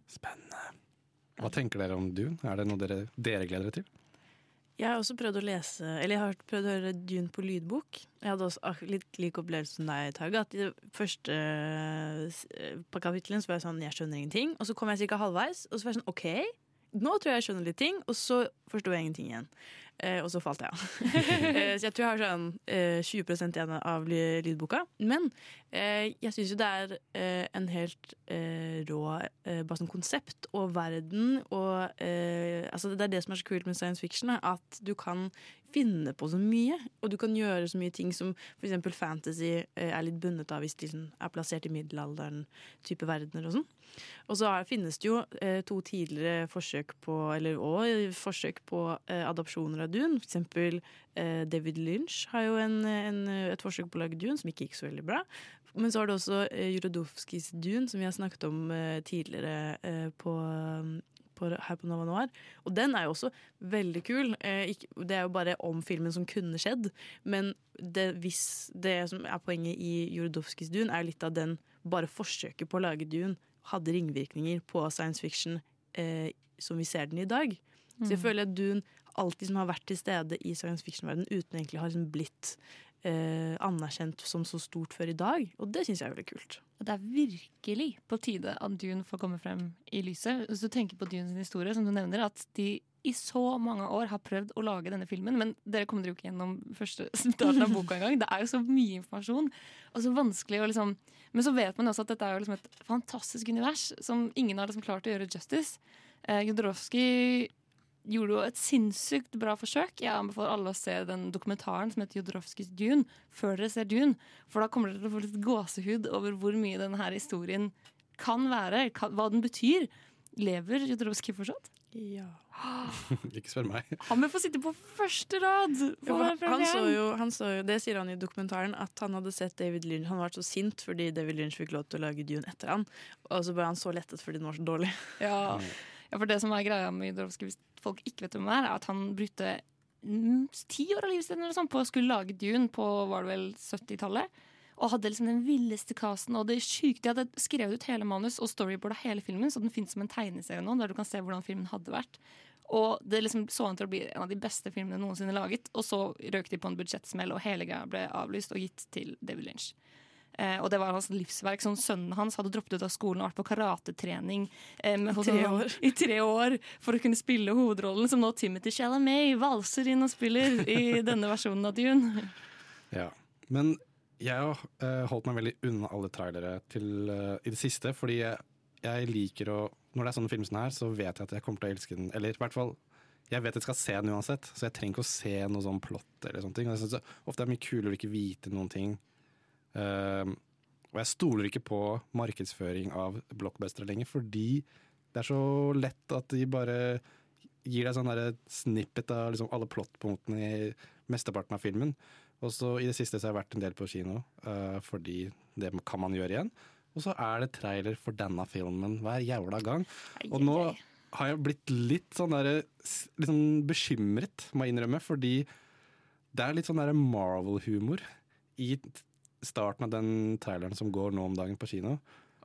Spennende. Hva tenker dere om Dune? Er det noe dere, dere gleder dere til? Jeg har også prøvd å lese Eller jeg har prøvd å høre Dune på lydbok. Jeg hadde også litt lik opplevelse som deg, Tage. At i det første eh, på kapitlene så var jeg sånn Jeg skjønner ingenting. Og så kom jeg ca. halvveis, og så var jeg sånn OK, nå tror jeg jeg skjønner litt ting. Og så forsto jeg ingenting igjen. Eh, og så falt jeg av. Eh, så jeg tror jeg har sånn eh, 20 igjen av lydboka. Men eh, jeg syns jo det er eh, en helt eh, rå eh, bare sånn konsept og verden og eh, altså Det er det som er så kult med science fiction, at du kan finne på så mye. Og du kan gjøre så mye ting som f.eks. fantasy eh, er litt bundet av hvis de er plassert i middelalderen, type verdener og sånn. Og så er, finnes det jo eh, to tidligere forsøk på, eller og, eh, forsøk på eh, adopsjoner av dun. For eksempel eh, David Lynch har jo en, en, et forsøk på å lage dun som ikke gikk så veldig bra. Men så har du også eh, Jurodowskis dun, som vi har snakket om eh, tidligere eh, på, her på Nova Noir. Og den er jo også veldig kul. Eh, det er jo bare om filmen som kunne skjedd. Men det, hvis det som er poenget i Jurodowskis Dun, er litt av den bare forsøket på å lage Dune hadde ringvirkninger på science fiction eh, som vi ser den i dag. Så jeg Mm. føler at Dune alltid som har vært til stede i science fiction-verdenen uten egentlig har liksom blitt eh, anerkjent som så stort før i dag. Og det syns jeg er veldig kult. Det er virkelig på tide at Dune får komme frem i lyset. Hvis du tenker på Dunes historie, som du nevner, at de i så mange år har prøvd å lage denne filmen, men dere kommer jo ikke gjennom første starten av boka engang. Det er jo så mye informasjon, og så vanskelig å liksom Men så vet man også at dette er jo liksom et fantastisk univers som ingen har liksom klart å gjøre justice. Eh, Jodorowsky gjorde jo et sinnssykt bra forsøk. Jeg anbefaler alle å se den dokumentaren som heter Jodorowskys Dune, før dere ser Dune. For da kommer dere til å få litt gåsehud over hvor mye denne historien kan være, hva den betyr. Lever Jodorowsky fortsatt? Ja. Ikke spør meg. Han vil få sitte på første rad! Ja, for han, han så jo, han så jo, det sier han i dokumentaren, at han hadde sett David Lynch. Han var så sint fordi David Lynch fikk lov til å lage Dune etter han. Og så ble han så lettet fordi den var så dårlig. Ja. ja, for det som er greia med Jodorowsky, hvis folk ikke vet hvem han er, er at han brukte ti år av livet sitt sånt på å skulle lage Dune på var det vel 70-tallet. Og hadde liksom den villeste casten. Og det sykt, De hadde skrevet ut hele manus og storyboarda hele filmen, så den finnes som en tegneserie nå, der du kan se hvordan filmen hadde vært. Og det liksom så an til å bli en av de beste filmene noensinne laget. Og så røk de på en budsjettsmell, og hele greia ble avlyst og gitt til David Lynch. Eh, og det var hans livsverk. Sånn, sønnen hans hadde droppet ut av skolen og vært på karatetrening eh, med- Tre år. i tre år for å kunne spille hovedrollen, som nå Timothy Chalamet valser inn og spiller i denne versjonen av Dune. Ja. Men jeg har eh, holdt meg veldig unna alle trailere til, uh, i det siste, fordi jeg, jeg liker å Når det er sånne filmer som her, så vet jeg at jeg kommer til å elske den. Eller i hvert fall jeg vet jeg skal se den uansett, så jeg trenger ikke å se noe sånn plott eller sånne ting. Og jeg synes det ofte er mye kulere å ikke vite noen ting. Uh, og jeg stoler ikke på markedsføring av blockbustere lenger, fordi det er så lett at de bare gir deg sånn snippet av liksom alle plottpunktene i mesteparten av filmen. Og så I det siste så har jeg vært en del på kino, eh, fordi det kan man gjøre igjen. Og så er det trailer for denne filmen hver jævla gang. Og nå har jeg blitt litt sånn der, litt sånn bekymret, må jeg innrømme, fordi det er litt sånn Marvel-humor i starten av den traileren som går nå om dagen på kino.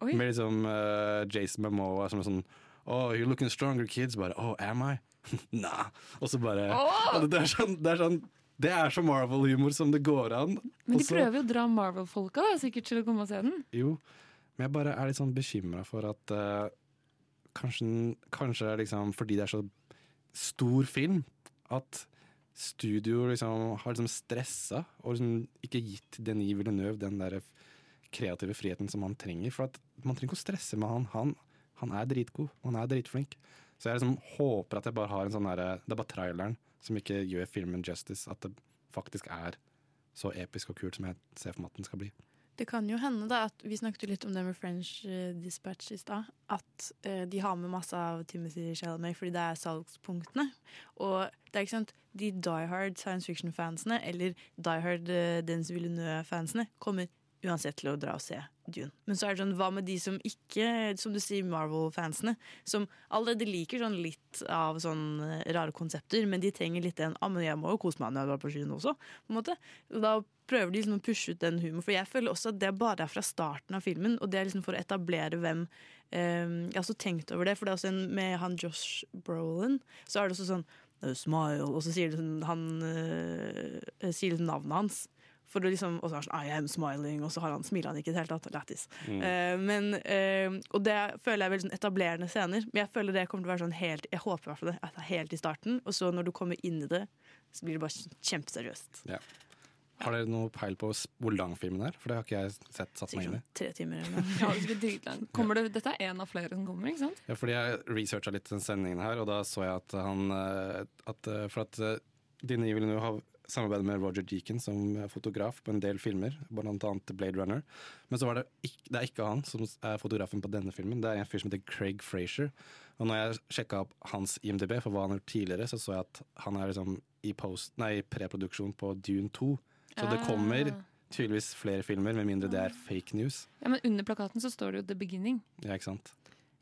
Oi. Med liksom uh, Jason Momoa som er sånn Oh, you're looking stronger, kids. Bare Oh, am I? nah. Og så bare oh! og det, det er sånn, det er sånn det er så Marvel-humor som det går an. Men de Også, prøver jo å dra Marvel-folka sikkert til å komme og se den. Jo, men jeg bare er litt sånn bekymra for at uh, kanskje, kanskje liksom fordi det er så stor film, at studio liksom, har liksom stressa og liksom ikke gitt Denis Villeneuve den der kreative friheten som han trenger. For man trenger ikke å stresse med han. Han, han er dritgod. Han er dritflink. Så jeg liksom håper at jeg bare har en sånn derre Det er bare traileren som ikke gjør filmen justice. At det faktisk er så episk og kult som jeg ser for meg at den skal bli. Det kan jo hende da at Vi snakket jo litt om det med French eh, Dispatch i stad. At eh, de har med masse av Timothy Chalamet fordi det er salgspunktene. Og det er ikke sant de die hard science fiction-fansene eller die hard uh, Dens Villeneuve-fansene kommer uansett til å dra og se Dune. Men så er det sånn, hva med de som ikke, som du sier, Marvel-fansene? Som allerede liker sånn litt av sånn eh, rare konsepter, men de trenger litt den ah, men jeg må jo kose meg når jeg drar på skyen også. på en måte. Da prøver de liksom å pushe ut den humoren. For jeg føler også at det bare er fra starten av filmen, og det er liksom for å etablere hvem um, Jeg har også tenkt over det, for det er også en, med han Josh Brolin, så er det også sånn Smile, og så sier det sånn, han eh, sier liksom navnet hans. For å liksom, og så er han sånn I am smiling, og så har han, smiler han ikke i det hele tatt. Lættis. Mm. Uh, men, eh, og det føler jeg er veldig sånn etablerende scener. Men jeg føler det kommer til å være sånn helt Jeg håper i hvert fall det, at det er helt i starten. Og så når du kommer inn i det, så blir det bare kjempeseriøst. Ja. Har dere noe peil på hvor lang filmen er? For det har ikke jeg sett satt meg inn i. Tre timer eller noe. Ja, det dette er en av flere som kommer, ikke sant? Ja, fordi jeg researcha litt den sendingen her, og da så jeg at han eh, at, For at Dine Villeneuve har samarbeidet med Roger Deacon som fotograf på en del filmer, annet Blade Runner. Men så var det ikke, det er ikke han som er fotografen på denne filmen, det er en fyr som heter Craig Frazier. Og når jeg sjekka opp hans IMDb for hva han har gjort tidligere, så så jeg at han er liksom i, post, nei, preproduksjon på Dune 2. Så det Ah. kommer tydeligvis flere filmer, med mindre det er fake news. Ja, Men under plakaten så står det jo 'The Beginning'. Ja, ikke sant?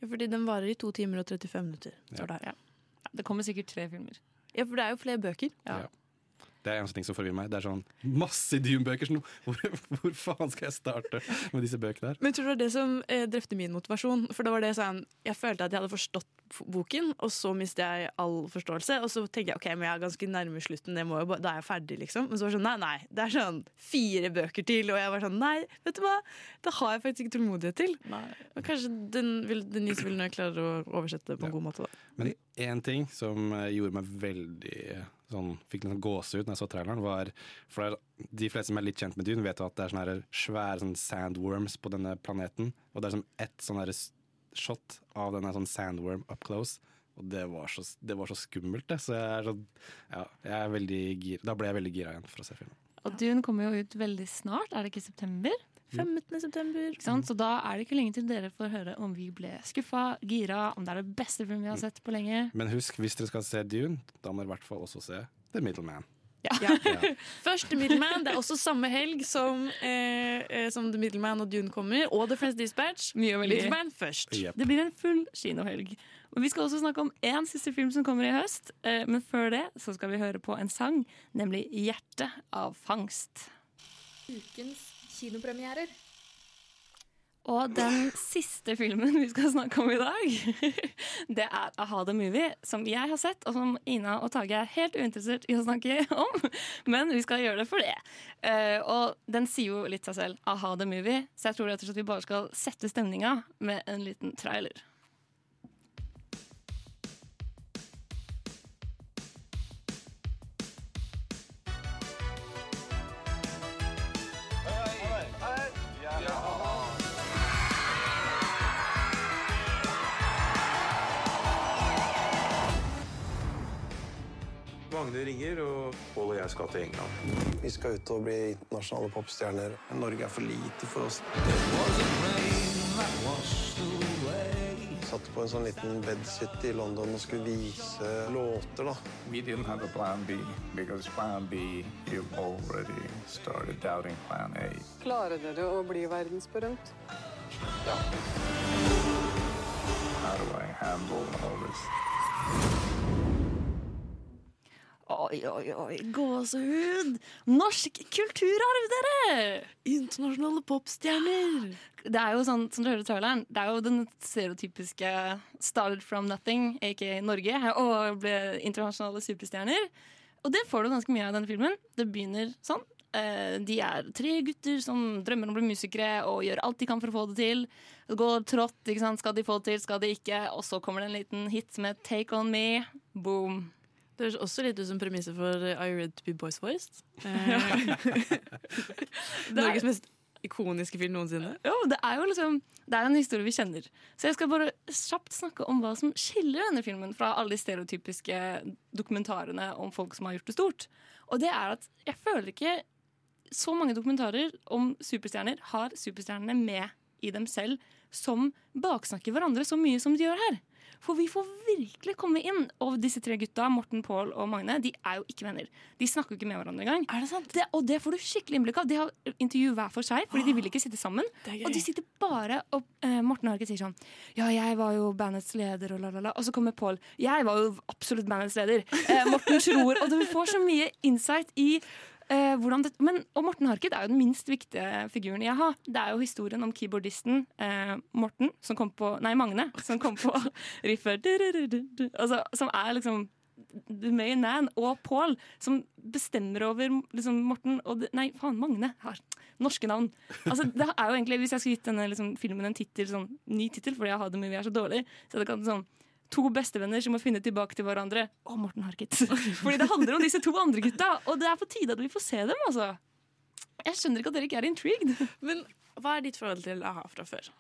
Ja, fordi den varer i to timer og 35 minutter. står det her. Ja, det kommer sikkert tre filmer. Ja, for det er jo flere bøker. Ja. Ja. Det er en sånn ting som forvirrer meg. Det er sånn masse Dune-bøker. Sånn, hvor, hvor faen skal jeg starte med disse bøkene her? Men jeg tror det var det som eh, drepte min motivasjon. For det var det sånn, Jeg følte at jeg hadde forstått boken, og så mistet jeg all forståelse. Og så tenkte jeg ok, men jeg er ganske nærme slutten, det må jo, da er jeg ferdig, liksom. Men så var det sånn nei, nei, det er sånn fire bøker til. Og jeg var sånn nei, vet du hva, det har jeg faktisk ikke tålmodighet til. Nei. Men kanskje den vil, Denise vil klare å oversette det på en god måte, da. Men én ting som eh, gjorde meg veldig sånn, Fikk litt gåsehud når jeg så traileren, var For de fleste som er litt kjent med Dune, vet jo at det er sånne svære sånn sandworms på denne planeten. Og det er som ett sånn shot av denne sånn sandworm up close. Og det var så, det var så skummelt, det. Så jeg er, så, ja, jeg er veldig gira. Da ble jeg veldig gira igjen for å se filmen. Og Dune kommer jo ut veldig snart, er det ikke september? 15. september. Ikke sant? Så da er det ikke lenge til dere får høre om vi ble skuffa, gira, om det er det beste filmen vi har sett på lenge. Men husk, hvis dere skal se Dune, da må dere i hvert fall også se The Middleman. Ja. Først The Middleman. Det er også samme helg som, eh, eh, som The Middleman og Dune kommer. Og The Friends Dispatch. Middleman først. Det blir en full kinohelg. Og Vi skal også snakke om én siste film som kommer i høst. eh, Men før det så skal vi høre på en sang, nemlig 'Hjertet av fangst'. Ukens kinopremierer. Og den siste filmen vi skal snakke om i dag, det er A-ha the Movie, som jeg har sett, og som Ina og Tage er helt uinteressert i å snakke om. Men vi skal gjøre det for det. Eh, og den sier jo litt seg selv, A-ha the Movie, så jeg tror rett og slett vi bare skal sette stemninga med en liten trailer. Magne ringer, og Pål og jeg skal til England. Vi skal ut og bli internasjonale popstjerner. Norge er for lite for oss. Satt på en sånn liten bedsit i London og skulle vise låter, da. We didn't have a plan B because plan B, you've already started doubting plan A. Klarer dere å bli verdensberømt? How do I handle all this? Oi, oi, oi, gåsehud! Norsk kulturarv, dere! Internasjonale popstjerner! Det er jo sånn, som du hører i traileren, det er jo den stereotypiske 'started from nothing', aka Norge, og ble internasjonale superstjerner. Og det får du ganske mye av i denne filmen. Det begynner sånn. Eh, De er tre gutter som drømmer om å bli musikere og gjør alt de kan for å få det til. Det går trått. ikke sant? Skal de få det til, skal de ikke? Og så kommer det en liten hit med 'Take On Me'. Boom. Det høres også litt ut som premisset for I Are You Ready To Be Boys Voiced? Eh, Norges mest ikoniske film noensinne. Jo, det er jo liksom Det er en historie vi kjenner. Så jeg skal bare kjapt snakke om hva som skiller denne filmen fra alle de stereotypiske dokumentarene om folk som har gjort det stort. Og det er at jeg føler ikke så mange dokumentarer om superstjerner har superstjernene med i dem selv som baksnakker hverandre så mye som de gjør her. For vi får virkelig komme inn. Og disse tre gutta, Morten, Pål og Magne, de er jo ikke venner. De snakker jo ikke med hverandre engang. Er det sant? Det, og det får du skikkelig innblikk av. De har intervju hver for seg, fordi de vil ikke sitte sammen. Og de sitter bare og eh, Morten Harket sier sånn Ja, jeg var jo bandets leder, og la, la, la. Og så kommer Pål. Jeg var jo absolutt bandets leder. Eh, Morten tror Og du får så mye insight i eh, hvordan det, men, og Morten Harket er jo den minst viktige figuren jeg har. Det er jo historien om keyboardisten eh, Morten, som kom på Nei, Magne, som kom på riffet altså, Som er liksom the main man, og Pål, som bestemmer over liksom, Morten og Nei, faen, Magne. Her. Norske navn. Altså, det er jo egentlig, Hvis jeg skulle gitt denne liksom, filmen en titel, sånn, ny tittel, fordi jeg har det mye vi er så dårlig, så hadde det kan sånn To bestevenner som må finne tilbake til hverandre. Og Morten Harket. Fordi det handler om disse to andre gutta, og det er på tide at vi får se dem. altså. Jeg skjønner ikke at dere ikke er intrigued. Men hva er ditt forhold til a-ha fra før?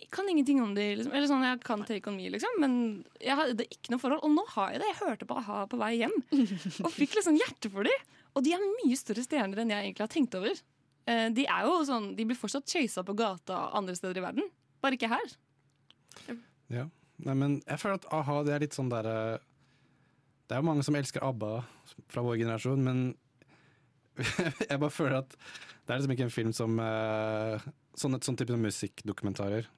Jeg kan ingenting om det. Liksom. Eller sånn, Jeg kan Take On Me, liksom, men jeg hadde det ikke noe forhold. Og nå har jeg det. Jeg hørte på a-ha på vei hjem og fikk liksom hjerte for dem. Og de er mye større stjerner enn jeg egentlig har tenkt over. Eh, De er jo sånn, de blir fortsatt chasa på gata andre steder i verden, bare ikke her. Ja. Nei, men jeg føler at a-ha det er litt sånn derre Det er jo mange som elsker ABBA fra vår generasjon, men jeg bare føler at det er liksom ikke en film som Sånn sånn, sånn type musikkdokumentarer.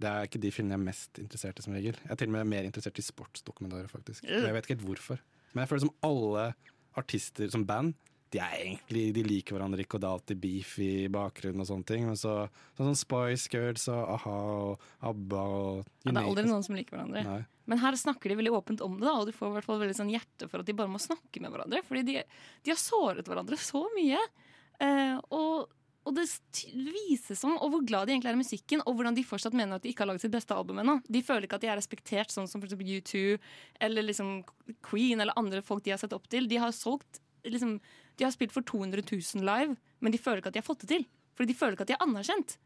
Det er ikke de filmene jeg er mest interessert i som regel. Jeg er til og med mer interessert i sportsdokumentarer, faktisk. Men jeg vet ikke helt hvorfor. Men jeg føler som alle artister som band, de er egentlig, de liker hverandre ikke, og det er alltid beef i bakgrunnen og sånne ting. Men så, sånn som Spice Girls og a-ha og ABBA og Ja, det er aldri noen som liker hverandre. Nei. Men her snakker de veldig åpent om det, da, og du får i hvert fall veldig sånn hjerte for at de bare må snakke med hverandre. Fordi de, de har såret hverandre så mye. Eh, og, og det vises om og hvor glad de egentlig er i musikken, og hvordan de fortsatt mener at de ikke har laget sitt beste album ennå. De føler ikke at de er respektert, sånn som for eksempel U2 eller liksom Queen eller andre folk de har sett opp til. De har solgt liksom, De har spilt for 200 000 live, men de føler ikke at de har fått det til. Fordi de føler ikke at de er anerkjent.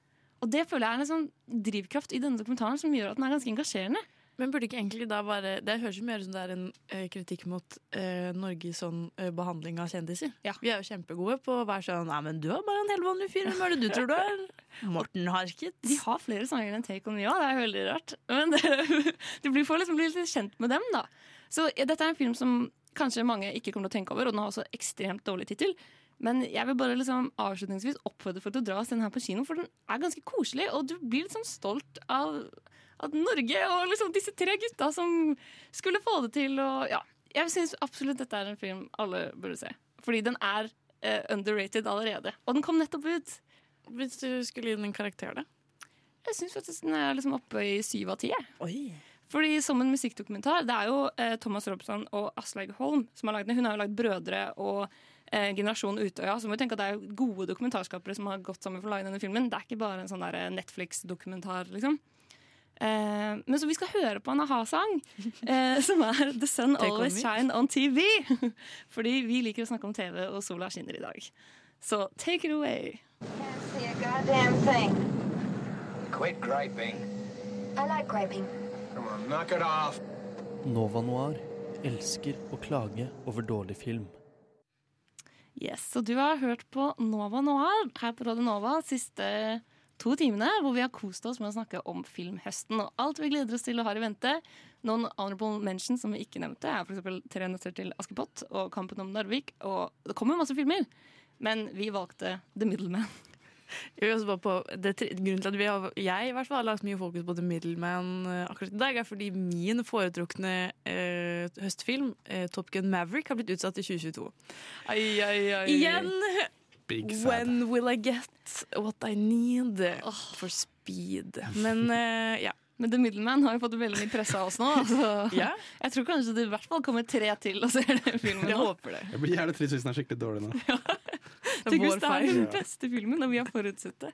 Og det føler jeg er en sånn drivkraft i denne dokumentaren som gjør at den er ganske engasjerende. Men burde ikke egentlig da bare Det høres jo mer ut som det er en eh, kritikk mot eh, Norges sånn eh, behandling av kjendiser. Vi er jo kjempegode på å være sånn Nei, men du er bare en helt vanlig fyr. Hvem er det du tror du er? Morten Harket. De har flere sanger enn Take On Me òg, det er veldig rart. Men det, du får liksom bli litt kjent med dem, da. Så ja, dette er en film som kanskje mange ikke kommer til å tenke over, og den har også ekstremt dårlig tittel. Men jeg vil bare liksom avslutningsvis oppfordre folk til å dra og se den her på kino, for den er ganske koselig, og du blir litt sånn stolt av at Norge og liksom disse tre gutta som skulle få det til. Og ja, jeg syns absolutt dette er en film alle burde se. Fordi den er uh, underrated allerede. Og den kom nettopp ut. Hvis du skulle gi den en karakter, da? Jeg syns faktisk den er liksom oppe i syv av ti. jeg. Fordi som en musikkdokumentar Det er jo eh, Thomas Robson og Aslaug Holm som har lagd den. Hun har jo lagd Brødre og eh, Generasjon Utøya. Så må vi tenke at det er gode dokumentarskapere som har gått sammen for å lage denne filmen. Det er ikke bare en sånn der Netflix-dokumentar, liksom. Eh, men så vi skal høre på en a-ha-sang, eh, som er The Sun Always. Shine On TV. Fordi vi liker å snakke om TV, og sola skinner i dag. Så take it away. Can't See a goddamn thing. Quit griping. I like griping. Come on, knock it off. Nova Noir elsker å klage over dårlig film. Yes, og du har hørt på Nova Noir her på Radio Nova de siste to timene, hvor vi har kost oss med å snakke om filmhøsten og alt vi gleder oss til og har i vente. Noen honorable mentions som vi ikke nevnte, er f.eks. Tre nøtter til Askepott og Kampen om Narvik. Og det kommer masse filmer, men vi valgte The Middleman. Jeg vil også bare på, det, tre- grunnen til at vi har, jeg i hvert fall har lagt mye fokus på The Middleman eh, akkurat i dag, er fordi min foretrukne eh, høstfilm, eh, Top Gun Maverick, har blitt utsatt til 2022. Ai, ai, ai. Igjen! Big sad. When will I get what I need for speed? Men eh, ja. Men The Middleman har jo fått veldig mye presse av oss nå. Så Ja. Jeg tror kanskje det i hvert fall kommer tre til og ser den filmen. Jeg nå. håper det. Jeg blir gjerne trist hvis den er skikkelig dårlig nå. Tenk hvis det er den beste filmen, og vi har forutsett det.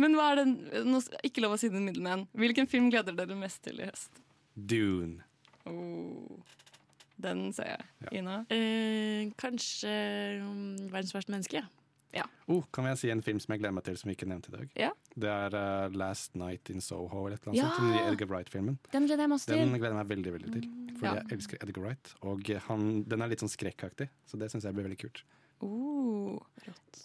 Men hva er den, nå, ikke lov å si The Middleman. Hvilken film gleder dere mest til i høst? Dune. Oh. Den ser jeg. Ina? Eh, kanskje um, 'Verdens verste menneske'. Ja. Oh, kan jeg si en film som jeg gleder meg til, som vi ikke nevnte i dag? Ja. Det er uh, 'Last Night in Soho' eller et eller annet Ja! sånt. Den nye Edgar Wright-filmen. Den gleder jeg meg også til. Den gleder jeg meg veldig veldig til. Fordi Ja. jeg elsker Edgar Wright. Og han, den er litt sånn skrekkaktig, så det syns jeg blir veldig kult. Uh,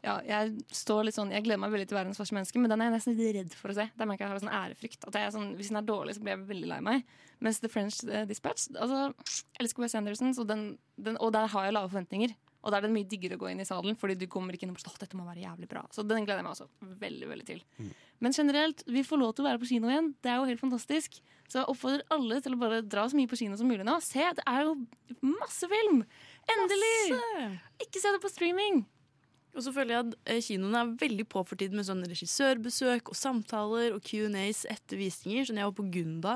Ja, jeg står litt sånn Jeg gleder meg veldig til verdens verste menneske, men den er jeg nesten litt redd for å se. Der merker jeg har sånn ærefrykt. Sånn, hvis den er dårlig, så blir jeg veldig lei meg. Mens The French eh, Dispatch altså, Jeg elsker Wes Anderson, så den, den, og der har jeg lave forventninger. Og da er det mye diggere å gå inn i salen, Fordi du kommer ikke inn og sånn, dette må være jævlig bra. Så den gleder jeg meg også veldig veldig til. Men generelt, vi får lov til å være på kino igjen. Det er jo helt fantastisk. Så jeg oppfordrer alle til å bare dra så mye på kino som mulig nå. Se, det er jo masse film! Endelig! Ikke se det på streaming. Og så føler jeg at eh, kinoene er veldig på for tiden med sånn regissørbesøk og samtaler og Q&As etter visninger. Sånn jeg var på Gunda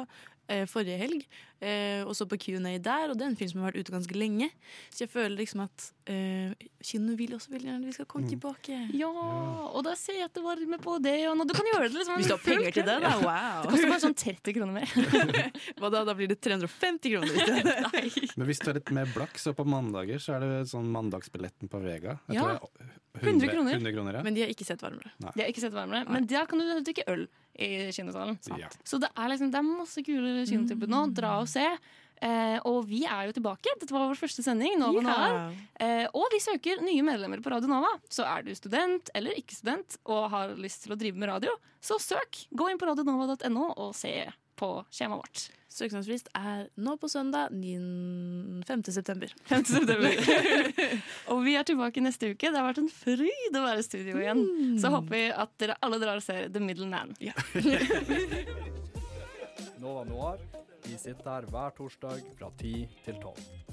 eh, forrige helg eh, og så på Q&A der, og det er en film som har vært ute ganske lenge. Så jeg føler liksom at eh, kinoene vil også veldig gjerne vi skal komme tilbake. Ja, og da ser jeg at det varmer på det, og nå- du kan gjøre det liksom Hvis du har penger til det, da. Wow. Det koster bare sånn 30 kroner mer. Hva da? Da blir det 350 kroner i stedet. Men hvis du er litt mer blakk, så på mandager så er det sånn mandagsbilletten på Vega. Jeg Ja. tror det er 100 kroner. 100 kroner ja. Men de har ikke sett varmere. Nei. De har ikke sett varmere, men der kan du drikke øl i kinosalen. Ja. Så det er, liksom, det er masse kule kinotilbud nå. Dra og se. Eh, og vi er jo tilbake. Dette var vår første sending. Nova Ja. Nova. Eh, og vi søker nye medlemmer på Radio Nova. Så er du student eller ikke student og har lyst til å drive med radio, så søk. Gå inn på radionova.no og se på skjemaet vårt. Søknadsfrist er nå på søndag 9. 5. september. 5. september. og vi er tilbake neste uke. Det har vært en fryd å være i studio igjen. Så håper vi at dere alle drar og ser The Middle Man. Nova Noir. Vi sitter her hver torsdag fra 10 til 12.